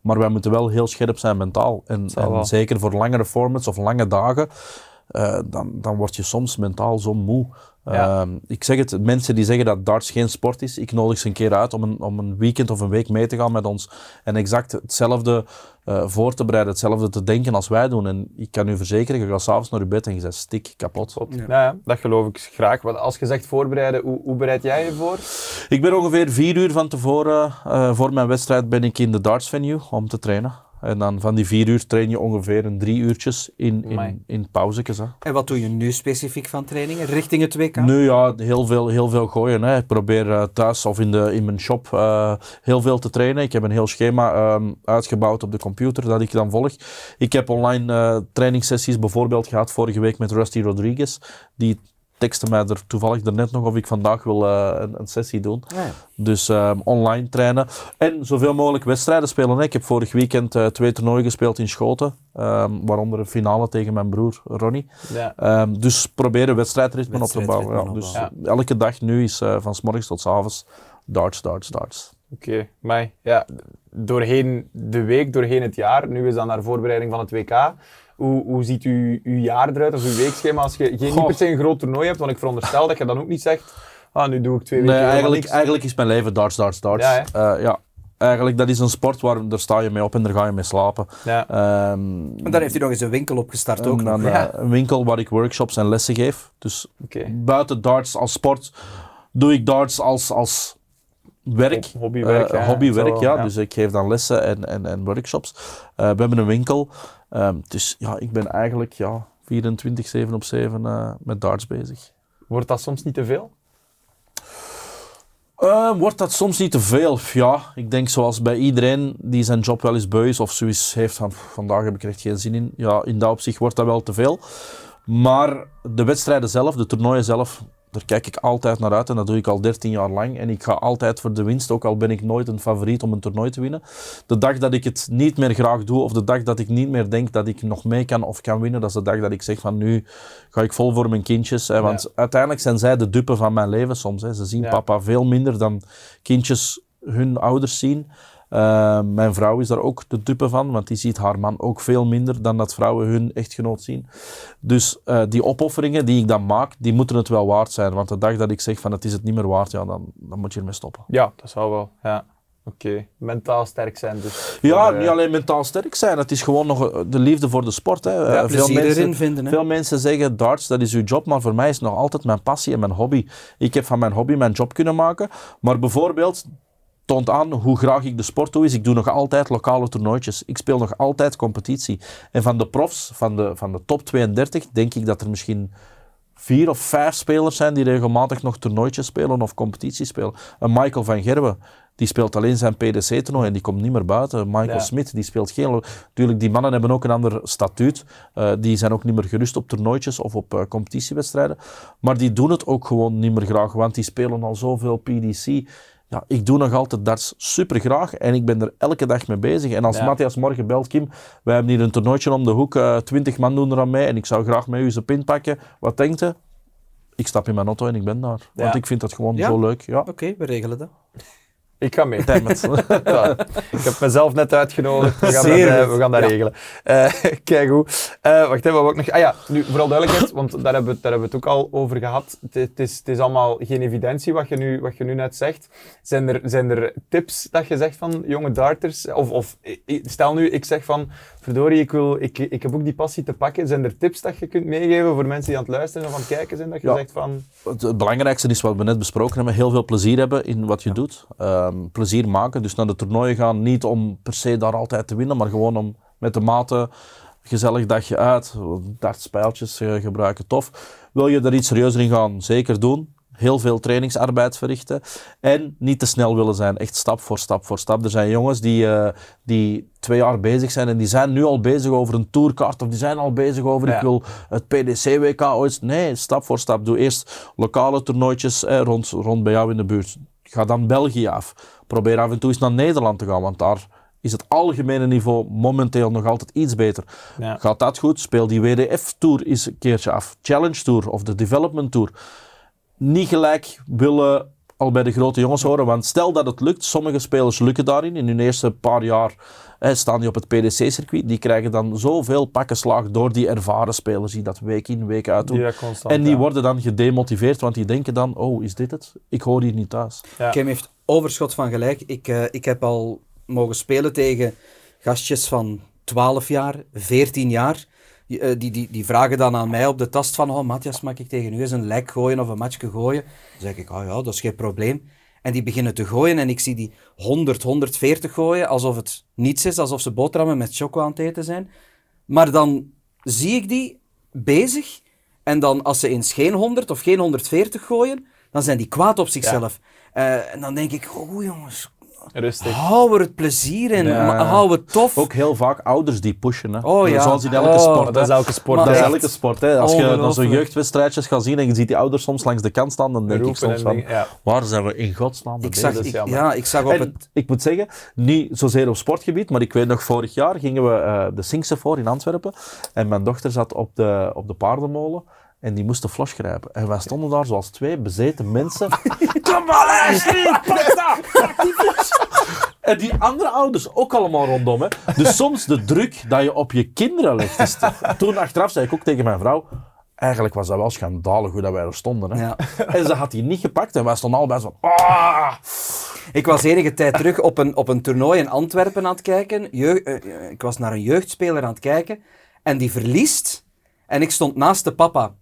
Maar wij moeten wel heel scherp zijn mentaal. En, en zeker voor langere formats of lange dagen, eh, dan, dan word je soms mentaal zo moe. Ja. Ehm, ik zeg het, mensen die zeggen dat darts geen sport is, ik nodig ze een keer uit om een, om een weekend of een week mee te gaan met ons en exact hetzelfde eh, voor te bereiden, hetzelfde te denken als wij doen. En ik kan u verzekeren, je gaat s'avonds naar je bed en je bent stik kapot. Ja. Ja. ja, dat geloof ik graag. Want als je zegt voorbereiden, hoe, hoe bereid jij je voor? Ik ben ongeveer vier uur van tevoren, eh, voor mijn wedstrijd, ben ik in de darts venue om te trainen. En dan van die vier uur train je ongeveer een drie uurtjes in, in, in pauzekes. Hè. En wat doe je nu specifiek van trainingen richting het WK? Nu ja, heel veel, heel veel gooien. Hè. Ik probeer eh, thuis of in, de, in mijn shop eh, heel veel te trainen. Ik heb een heel schema ehm, uitgebouwd op de computer dat ik dan volg. Ik heb online eh trainingssessies bijvoorbeeld gehad vorige week met Rusty Rodriguez. Die tekste mij er toevallig daarnet nog of ik vandaag wil eh, een, een sessie doen. Ja, ja. Dus ehm, online trainen. En zoveel mogelijk wedstrijden spelen. Hè. Ik heb vorig weekend eh, twee toernooien gespeeld in Schoten. ehm, waaronder een finale tegen mijn broer Ronnie. Ja. Ehm, dus proberen wedstrijdritme op te bouwen. Ja. Dus elke dag nu is eh, van s morgens tot s avonds darts, darts, darts. Oké, maar ja, doorheen de week, doorheen het jaar, nu is dat naar voorbereiding van het WK. Hoe, hoe ziet u, uw jaar eruit, of uw weekschema, als je geen, niet per se een groot toernooi hebt? Want ik veronderstel dat je dan ook niet zegt, ah, nu doe ik twee weken Nee, eigenlijk, niks. eigenlijk is mijn leven darts, darts, darts. Ja, Eh, ja. Eigenlijk, dat is een sport waar daar sta je mee op en daar ga je mee slapen. Ja. Ehm, En daar heeft hij nog eens een winkel opgestart ook dan, Ja. eh, een winkel waar ik workshops en lessen geef. Dus buiten darts als sport doe ik darts als, als werk. Ho- hobbywerk, Eh, hobbywerk, Zo, ja. ja. Dus ik geef dan lessen en, en, en workshops. Eh, we hebben een winkel. Ehm, dus ja, ik ben eigenlijk ja, 24, 7 op 7 eh, met darts bezig. Wordt dat soms niet te veel? Eh, wordt dat soms niet te veel? Ja, ik denk zoals bij iedereen die zijn job wel eens beu is of zoiets heeft van "Pff, vandaag heb ik er echt geen zin in. Ja, in dat opzicht wordt dat wel te veel. Maar de wedstrijden zelf, de toernooien zelf, daar kijk ik altijd naar uit en dat doe ik al 13 jaar lang. En ik ga altijd voor de winst, ook al ben ik nooit een favoriet om een toernooi te winnen. De dag dat ik het niet meer graag doe of de dag dat ik niet meer denk dat ik nog mee kan of kan winnen, dat is de dag dat ik zeg van nu ga ik vol voor mijn kindjes. Hè, want Ja. uiteindelijk zijn zij de dupe van mijn leven soms. Hè. Ze zien Ja. papa veel minder dan kindjes hun ouders zien. Uh, mijn vrouw is daar ook de dupe van, want die ziet haar man ook veel minder dan dat vrouwen hun echtgenoot zien. Dus uh, die opofferingen die ik dan maak, die moeten het wel waard zijn. Want de dag dat ik zeg van het is het niet meer waard, ja, dan, dan moet je ermee stoppen. Ja, dat zou wel. Ja. Oké. Mentaal sterk zijn dus. Ja, eh, niet alleen mentaal sterk zijn, het is gewoon nog eh, de liefde voor de sport. Hè. Eh, veel, mensen, erin vinden, hè. veel mensen zeggen darts, dat is uw job, maar voor mij is het nog altijd mijn passie en mijn hobby. Ik heb van mijn hobby mijn job kunnen maken, maar bijvoorbeeld toont aan hoe graag ik de sport doe, is ik doe nog altijd lokale toernooitjes. Ik speel nog altijd competitie. En van de profs, van de, van de top 32, denk ik dat er misschien vier of vijf spelers zijn die regelmatig nog toernooitjes spelen of competities spelen. Een Michael van Gerwen, die speelt alleen zijn PDC-toernooi en die komt niet meer buiten. Michael Ja. Smit, die speelt geen... Natuurlijk, die mannen hebben ook een ander statuut. Eh, die zijn ook niet meer gerust op toernooitjes of op eh, competitiewedstrijden. Maar die doen het ook gewoon niet meer graag, want die spelen al zoveel PDC. Ja, ik doe nog altijd darts super graag en ik ben er elke dag mee bezig. En als Ja. Matthias morgen belt, Kim, wij hebben hier een toernooitje om de hoek, eh, twintig man doen er aan mee en ik zou graag met u zijn pin pakken. Wat denkt u? Ik stap in mijn auto en ik ben daar. Want ik vind dat gewoon Ja? zo leuk. Ja, Oké, we regelen dat. Ik ga mee. Ja, ik heb mezelf net uitgenodigd. We gaan dat, eh, we gaan dat Ja. regelen. Eh kijk goed. Eh, wacht even, wat ook nog. Ah ja, nu vooral duidelijkheid, want daar hebben, we, daar hebben we het ook al over gehad. Het, is, het is allemaal geen evidentie wat je nu, wat je nu net zegt. Zijn er, zijn er tips dat je zegt van jonge darters? Of, of stel nu, ik zeg van verdorie, ik, wil, ik, ik heb ook die passie te pakken. Zijn er tips dat je kunt meegeven voor mensen die aan het luisteren of aan het kijken zijn? Dat je Ja. zegt van. Het, het belangrijkste is wat we net besproken hebben. Heel veel plezier hebben in wat je doet. Ehm, plezier maken. Dus naar de toernooien gaan. Niet om per se daar altijd te winnen. Maar gewoon om met de maten gezellig dagje uit. Dartspijltjes eh, gebruiken. Tof. Wil je er iets serieuzer in gaan? Zeker doen. Heel veel trainingsarbeid verrichten. En niet te snel willen zijn. Echt stap voor stap voor stap. Er zijn jongens die, eh, die twee jaar bezig zijn. En die zijn nu al bezig over een tourkaart. Of die zijn al bezig over Ja. ik wil het PDC-WK ooit. Nee, stap voor stap. Doe eerst lokale toernooitjes eh, rond, rond bij jou in de buurt. Ga dan België af. Probeer af en toe eens naar Nederland te gaan, want daar is het algemene niveau momenteel nog altijd iets beter. Ja. Gaat dat goed? Speel die WDF-tour eens een keertje af. Challenge Tour of de Development Tour. Niet gelijk willen al bij de grote jongens horen, want stel dat het lukt, sommige spelers lukken daarin. In hun eerste paar jaar hè, staan die op het PDC-circuit. Die krijgen dan zoveel pakken slaag door die ervaren spelers die dat week in, week uit doen. Die dat constant, En die ja. worden dan gedemotiveerd, want die denken dan, oh, is dit het? Ik hoor hier niet thuis. Ja. Kim heeft overschot van gelijk. Ik, eh, ik heb al mogen spelen tegen gastjes van 12 jaar, 14 jaar. Die, eh, die, die, die vragen dan aan mij op de tast van, oh Matthias, mag ik tegen u eens een lijk gooien of een matchje gooien? Dan zeg ik, oh ja, dat is geen probleem. En die beginnen te gooien en ik zie die 100, 140 gooien, alsof het niets is, alsof ze boterhammen met choco aan het eten zijn. Maar dan zie ik die bezig en dan als ze eens geen 100 of geen 140 gooien, dan zijn die kwaad op zichzelf. Eh, en dan denk ik, oh jongens, Rustig. hou er het plezier in, Ja. hou het tof. Ook heel vaak ouders die pushen. Hè. Oh ja. Zoals in elke Oh, sport. Dat is elke sport. Maar Dat is elke sport. Hè. Als je naar zo'n jeugdwedstrijdjes gaat zien en je ziet die ouders soms langs de kant staan, dan denk ik soms van, ja. waar zijn we in godsnaam ik zag, ik, ja, ik zag op En het... ik moet zeggen, niet zozeer op sportgebied, maar ik weet nog, vorig jaar gingen we eh, de Sinkse voor in Antwerpen. En mijn dochter zat op de, op de paardenmolen en die moest de flos grijpen. En wij stonden daar zoals twee bezeten mensen. Kom maar, Ashley, pak dat, pak die fles. En die andere ouders ook allemaal rondom. Hè. Dus soms de druk dat je op je kinderen legt. Is te- Toen achteraf zei ik ook tegen mijn vrouw, eigenlijk was dat wel schandalig hoe dat wij er stonden. Hè. Ja. En ze had die niet gepakt en wij stonden allebei zo van, ah. Ik was enige tijd terug op een, op een toernooi in Antwerpen aan het kijken. Jeugd- eh, eh, ik was naar een jeugdspeler aan het kijken. En die verliest. En ik stond naast de papa.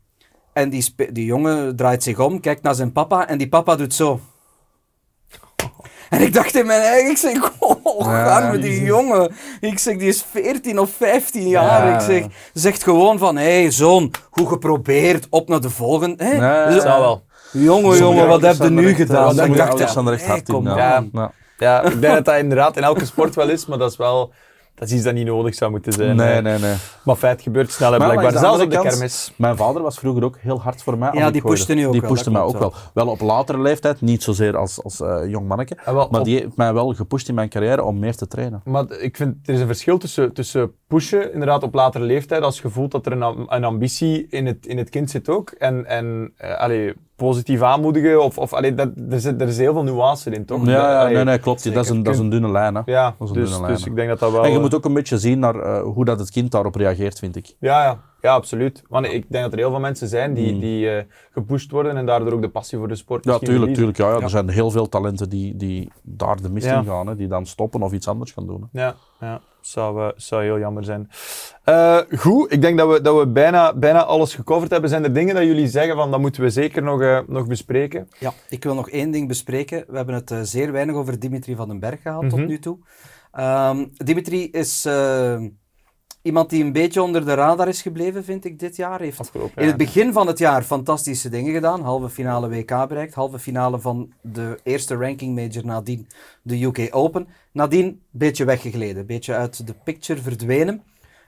En die, die jongen draait zich om, kijkt naar zijn papa. En die papa doet zo. En ik dacht in mijn eigen, ik zeg, oh, Ja, arme die jongen. Ik zeg, die is 14 of 15 jaar. Ja. Ik zeg, zegt gewoon van, hé hey, zoon, goed geprobeerd, op naar de volgende. Hè? Nee, Zo- zou wel. Jongen, jongen, wat heb je nu gedaan? Ik dacht, er echt hey, ja. on. Ja. Ja, ik denk dat dat inderdaad in elke sport wel is, maar dat is wel... Dat is iets dat niet nodig zou moeten zijn. Nee, nee, nee. Maar feit gebeurt snel en Maar blijkbaar. Zelfs op de kermis. Mijn vader was vroeger ook heel hard voor mij. Ja, die pushte nu ook Die wel, pushte mij ook wel. Wel op latere leeftijd, niet zozeer als, als eh, jong manneke. Ah, wel, Maar op- die heeft mij wel gepusht in mijn carrière om meer te trainen. Maar ik vind, er is een verschil tussen, tussen pushen, inderdaad op latere leeftijd, als je voelt dat er een, een ambitie in het, in het kind zit ook. En, en eh, allee, positief aanmoedigen, of, of allee, dat, er, zit, er is heel veel nuance in, toch? Ja, Allee, nee, nee, klopt. Dat is, een, dat is een dunne lijn. Hè. Ja, dus, lijn, dus ik denk dat dat wel... En je eh, moet ook een beetje zien naar eh, hoe dat het kind daarop reageert, vind ik. Ja, ja. ja, absoluut. Want ik denk dat er heel veel mensen zijn die, Mm. die eh, gepusht worden en daardoor ook de passie voor de sport Ja, tuurlijk, tuurlijk. Ja, ja. Ja. Er zijn heel veel talenten die, die daar de mist in gaan. Hè, die dan stoppen of iets anders gaan doen. Hè. Ja, ja. Zou, eh, zou heel jammer zijn. Eh, goed, ik denk dat we, dat we bijna, bijna alles gecoverd hebben. Zijn er dingen dat jullie zeggen van dat moeten we zeker nog, eh, nog bespreken? Ja, ik wil nog één ding bespreken. We hebben het zeer weinig over Dimitri van den Berg gehad Mhm. tot nu toe. Ehm, Dimitri is iemand die een beetje onder de radar is gebleven, vind ik, dit jaar. Heeft Afgelopen in het begin van het jaar fantastische dingen gedaan. Halve finale WK bereikt, halve finale van de eerste ranking major nadien de UK Open. Nadien een beetje weggegleden, een beetje uit de picture verdwenen.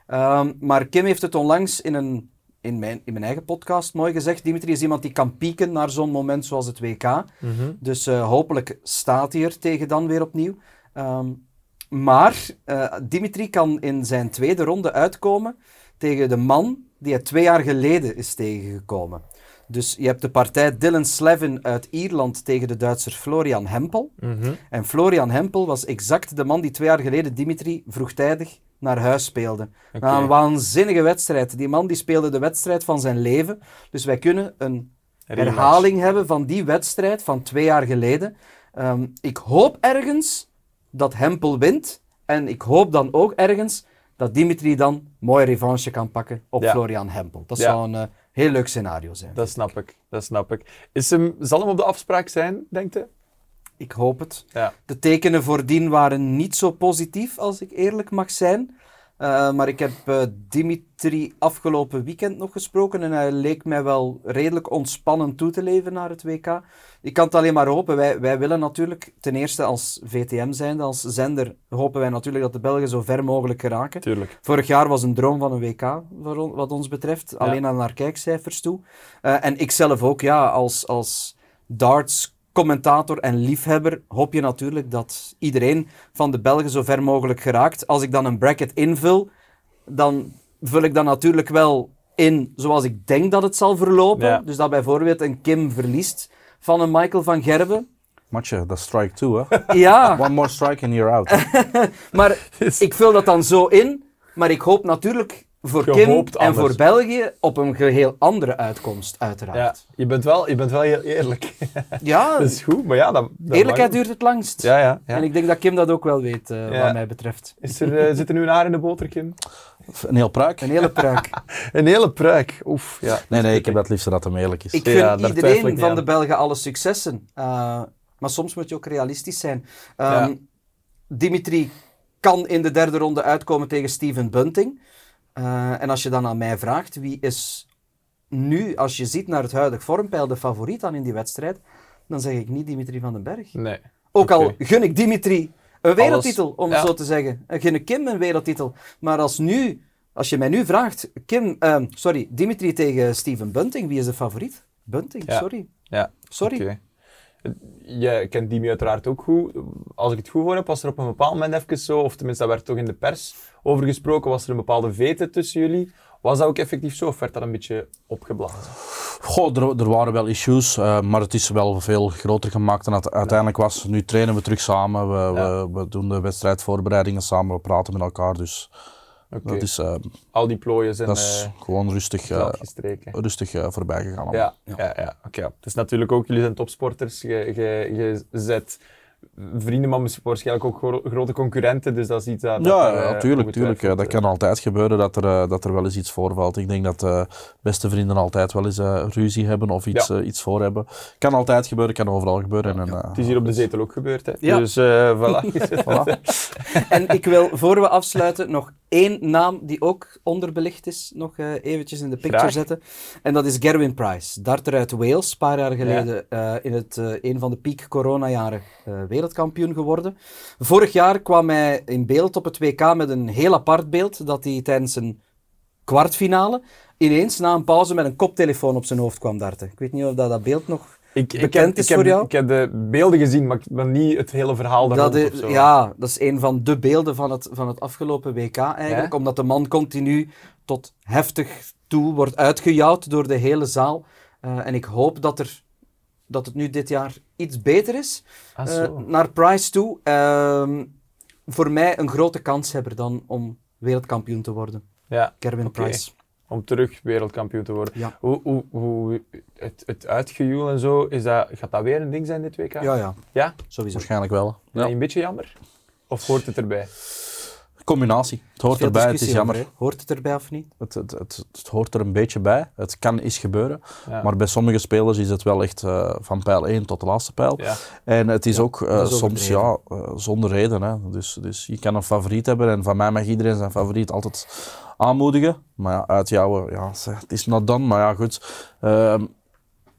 Ehm, maar Kim heeft het onlangs in, een, in, mijn, in mijn eigen podcast mooi gezegd. Dimitri is iemand die kan pieken naar zo'n moment zoals het WK. Mhm. Dus eh, hopelijk staat hij er tegen dan weer opnieuw. Ehm, maar eh, Dimitri kan in zijn tweede ronde uitkomen tegen de man die hij twee jaar geleden is tegengekomen. Dus je hebt de partij Dylan Slevin uit Ierland tegen de Duitser Florian Hempel. Mhm. En Florian Hempel was exact de man die twee jaar geleden Dimitri vroegtijdig naar huis speelde. Een waanzinnige wedstrijd. Die man die speelde de wedstrijd van zijn leven. Dus wij kunnen een herhaling hebben van die wedstrijd van twee jaar geleden. Ehm, ik hoop ergens dat Hempel wint. En ik hoop dan ook ergens dat Dimitri dan mooie revanche kan pakken op Ja. Florian Hempel. Dat Ja. zou een eh, heel leuk scenario zijn. Dat snap ik, dat snap ik. Is hem, zal hem op de afspraak zijn, denkt u? Ik hoop het. Ja. De tekenen voordien waren niet zo positief, als ik eerlijk mag zijn. Eh, maar ik heb eh, Dimitri afgelopen weekend nog gesproken en hij leek mij wel redelijk ontspannen toe te leven naar het WK. Ik kan het alleen maar hopen. Wij, wij willen natuurlijk, ten eerste als VTM zijnde, als zender, hopen wij natuurlijk dat de Belgen zo ver mogelijk geraken. Tuurlijk. Vorig jaar was een droom van een WK, on- wat ons betreft. Alleen al naar kijkcijfers toe. Eh, en ik zelf ook, ja, als, als darts commentator en liefhebber hoop je natuurlijk dat iedereen van de Belgen zo ver mogelijk geraakt. Als ik dan een bracket invul, dan vul ik dat natuurlijk wel in zoals ik denk dat het zal verlopen. Ja. Dus dat bijvoorbeeld een Kim verliest van een Michael van Gerben. Matje, dat is strike two, hè. Ja, One more strike and you're out. maar ik vul dat dan zo in. Maar ik hoop natuurlijk voor Kim en anders. voor België op een geheel andere uitkomst, Ja, uiteraard. je bent wel, je bent wel heel eerlijk. Ja, dat is goed, maar ja, dat, dat eerlijkheid duurt het langst. Ja, ja. ja. En ik denk dat Kim dat ook wel weet, eh, Ja. wat mij betreft. Is er, eh, zit er nu een haar in de boter, Kim? Een heel pruik. Een hele pruik. Een hele pruik. Oef, ja. Nee, nee, ik heb het liefst dat hem eerlijk is. Ik Ja, gun daar twijfel ik iedereen van aan. de Belgen alle successen. Uh, maar soms moet je ook realistisch zijn. Um, Ja. Dimitri kan in de derde ronde uitkomen tegen Steven Bunting. Uh, en als je dan aan mij vraagt, wie is nu, als je ziet naar het huidige vormpeil, de favoriet dan in die wedstrijd, dan zeg ik niet Dimitri van den Berg. Nee. Ook al gun ik Dimitri een wereldtitel, om ja. het zo te zeggen. En gun ik Kim een wereldtitel. Maar als, nu, als je mij nu vraagt, Kim, ehm, sorry, Dimitri tegen Steven Bunting, wie is de favoriet? Bunting, Ja. sorry. Ja. Sorry. Oké. Je kent Dimi uiteraard ook goed. Als ik het goed hoor heb, was er op een bepaald moment even zo, of tenminste, daar werd toch in de pers over gesproken, was er een bepaalde vete tussen jullie. Was dat ook effectief zo, of werd dat een beetje opgeblazen? Goh, er, er waren wel issues, eh, maar het is wel veel groter gemaakt dan het uiteindelijk was. Nu trainen we terug samen, we, Ja. we, we doen de wedstrijdvoorbereidingen samen, we praten met elkaar. Dus Oké. dat is, eh, Al die plooien zijn dat is eh, gewoon rustig, eh, rustig eh, voorbij gegaan. allemaal. Ja, ja. ja, Oké. Het is natuurlijk ook, jullie zijn topsporters. Je, je, je zet vrienden, maar misschien waarschijnlijk ook gro- grote concurrenten. Dus dat is iets dat... Ja, eh, ja, tuurlijk, Dat kan altijd gebeuren dat er, dat er wel eens iets voorvalt. Ik denk dat eh, beste vrienden altijd wel eens eh, ruzie hebben of iets, Ja. iets voor hebben. Kan altijd gebeuren, kan overal gebeuren. En, eh, Het is hier op de zetel ook gebeurd, hè. Ja. Dus, eh voilà. voilà. En ik wil, voor we afsluiten, nog één naam die ook onderbelicht is, nog eh, eventjes in de picture Graag. zetten. En dat is Gerwin Price, darter uit Wales, een paar jaar geleden eh, in het, eh, een van de piek coronajaren wereldkampioen geworden. Vorig jaar kwam hij in beeld op het WK met een heel apart beeld, dat hij tijdens een kwartfinale ineens na een pauze met een koptelefoon op zijn hoofd kwam darten. Ik weet niet of dat, dat beeld nog... Ik, ik, Bekend heb, is ik, heb, voor jou? ik heb de beelden gezien, maar, ik- maar niet het hele verhaal Dat is, of zo. ja, dat is een van de beelden van het, van het afgelopen WK eigenlijk. Omdat de man continu tot heftig toe wordt uitgejouwd door de hele zaal. Eh, en ik hoop dat, er, dat het nu dit jaar iets beter is. Ah, eh, naar Price toe. Ehm, voor mij een grote kanshebber dan om wereldkampioen te worden. ja, Kerwin Oké. Price. Om terug wereldkampioen te worden. Ja. Hoe, hoe, hoe het, het uitgejoel en zo, is dat, gaat dat weer een ding zijn dit WK? Ja, ja, Ja? sowieso. Waarschijnlijk wel. Ja. een beetje jammer? Of hoort het erbij? Combinatie. Het hoort erbij, het is jammer. over. Hoort het erbij of niet? Het, het, het, het hoort er een beetje bij. Het kan eens gebeuren. Ja. Maar bij sommige spelers is het wel echt eh, van pijl 1 tot de laatste pijl. Ja. En het is ook eh, is soms ja, eh, zonder reden. Hè. Dus, dus je kan een favoriet hebben en van mij mag iedereen zijn favoriet altijd aanmoedigen. Maar ja, uit jou, ja, het is not done. Maar ja, goed. Ehm,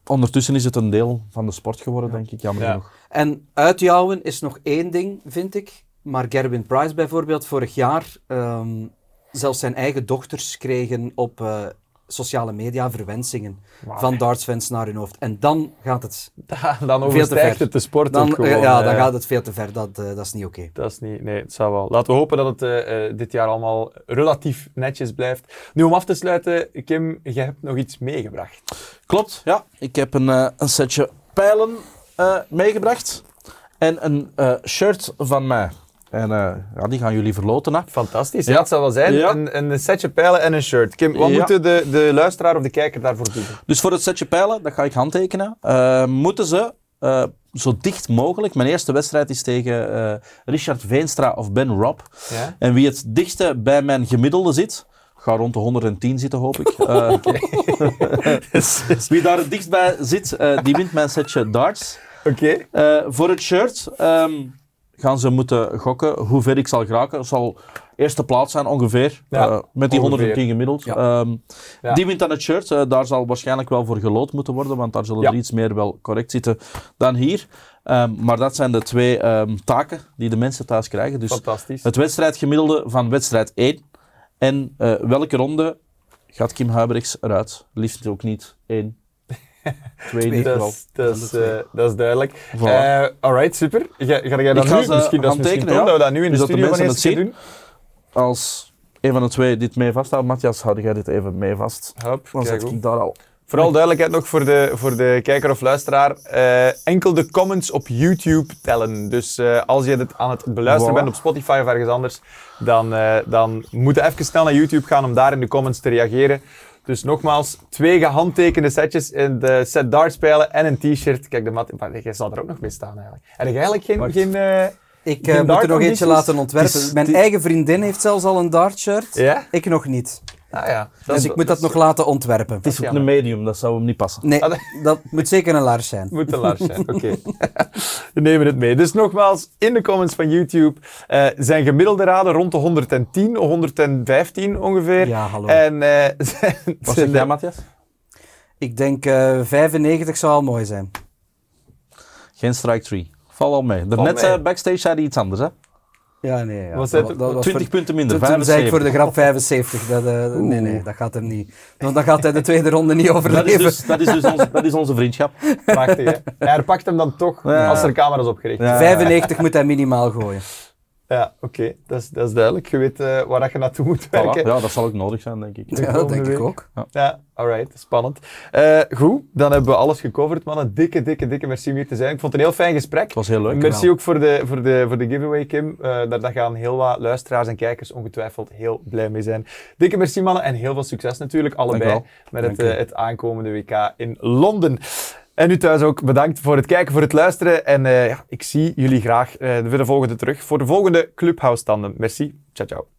ondertussen is het een deel van de sport geworden, denk ik, jammer Ja. genoeg. En uitjouwen is nog één ding, vind ik. Maar Gerwin Price bijvoorbeeld, vorig jaar, ehm, zelfs zijn eigen dochters kregen op eh, sociale media verwensingen van dartsfans naar hun hoofd. En dan gaat het, dan te overstijgt ver. het de sport dan, ook gewoon. ja, dan gaat het veel te ver. Dat, eh, dat is niet oké. Dat is niet, nee, het zou wel. Laten we hopen dat het eh, dit jaar allemaal relatief netjes blijft. Nu om af te sluiten, Kim, je hebt nog iets meegebracht. Klopt, ja. Ik heb een, een setje pijlen eh, meegebracht. En een eh, shirt van mij. En eh, ja, die gaan jullie verloten. Hè. Fantastisch, Ja. ja. het zou wel zijn. Ja. Een, een setje pijlen en een shirt. Kim, wat Ja. moeten de, de luisteraar of de kijker daarvoor doen? Dus voor het setje pijlen, dat ga ik handtekenen, eh, moeten ze eh, zo dicht mogelijk. Mijn eerste wedstrijd is tegen eh, Richard Veenstra of Ben Rob. Ja? En wie het dichtste bij mijn gemiddelde zit, ga rond de 110 zitten, hoop ik. Eh, wie daar het dichtst bij zit, eh, die wint mijn setje darts. Oké. Eh, voor het shirt ehm, gaan ze moeten gokken hoe ver ik zal geraken. Het zal eerste plaats zijn ongeveer, Ja, eh, met die ongeveer. 110 gemiddeld. Ja. Ehm, Ja. Die wint dan het shirt. Eh, daar zal waarschijnlijk wel voor gelood moeten worden, want daar zullen er iets meer wel correct zitten dan hier. Ehm, maar dat zijn de twee ehm, taken die de mensen thuis krijgen. Dus Fantastisch. het wedstrijdgemiddelde van wedstrijd 1. En eh, welke ronde gaat Kim Huibrechts eruit? Liefst ook niet 1. 2 niet dat, is, dat, is, eh, dat is duidelijk. Voilà. Eh, alright, super. Ga, ga jij dat Ik nu? ze Misschien, dat is misschien handtekenen, tof ja. dat we dat nu in Dus de de studio wanneer het zien. doen. Als een van de twee dit mee vasthoudt, Matthias, houd jij dit even mee vast. Hop, Dan kijk zet goed. ik daar al. Vooral duidelijkheid nog voor de, voor de kijker of luisteraar. eh, enkel de comments op YouTube tellen. Dus als je dit aan het beluisteren bent op Spotify of ergens anders, dan, eh, dan moet je even snel naar YouTube gaan om daar in de comments te reageren. Dus nogmaals, twee gehandtekende setjes in de set dart spelen en een t-shirt. Kijk, de mat, maar jij zal er ook nog mee staan eigenlijk. Heb je eigenlijk geen... Wacht. geen eh, Ik Geen eh, moet er nog eentje laten ontwerpen. Is- Mijn eigen vriendin heeft zelfs al een dartshirt. ja? Ik nog niet. Ah ja. Dus ik moet dat nog laten ontwerpen. Het is jammer. een medium, dat zou hem niet passen. Nee, Ah, dat- dat moet zeker een laars zijn. Moet een lars zijn, oké. We nemen het mee. Dus nogmaals, in de comments van YouTube eh, zijn gemiddelde raden rond de 110, 115 ongeveer. Ja, hallo. En eh, zijn- Wat zeg jij, Matthias? Ik denk eh 95 zou al mooi zijn. Geen strike 3. Val al mee. Daarnet eh, backstage zei hij iets anders, hè? Ja, nee. Ja. Dat, zei- dat was 20 voor- punten minder, Toen, toen zei ik voor de 75. grap 75. Dat, eh, nee, nee, dat gaat hem niet. Want dan gaat hij de tweede ronde niet Dat is, overleven. dus, dat, is dus onze, dat is onze vriendschap. Prachtig, hè? Hij herpakt hem dan toch Ja. als er camera's opgericht zijn. Ja. 95 moet hij minimaal gooien. Ja, oké. Dat, is, dat is duidelijk. Je weet eh, waar dat je naartoe moet Voilà. werken. Ja, dat zal ook nodig zijn, denk ik. De Ja, dat denk ik ook. Ja, alright, spannend. Eh, goed, dan hebben we alles gecoverd, mannen. Dikke, dikke, dikke merci om hier te zijn. Ik vond het een heel fijn gesprek. Het was heel leuk. Merci ook voor de, voor de, voor de giveaway, Kim. Eh, daar, daar gaan heel wat luisteraars en kijkers ongetwijfeld heel blij mee zijn. Dikke merci, mannen. En heel veel succes natuurlijk, allebei, met het, het aankomende WK in Londen. En u thuis ook bedankt voor het kijken, voor het luisteren. En eh, ja, ik zie jullie graag eh, voor de volgende terug. Voor de volgende Clubhouse Tandem. Merci. Ciao, ciao.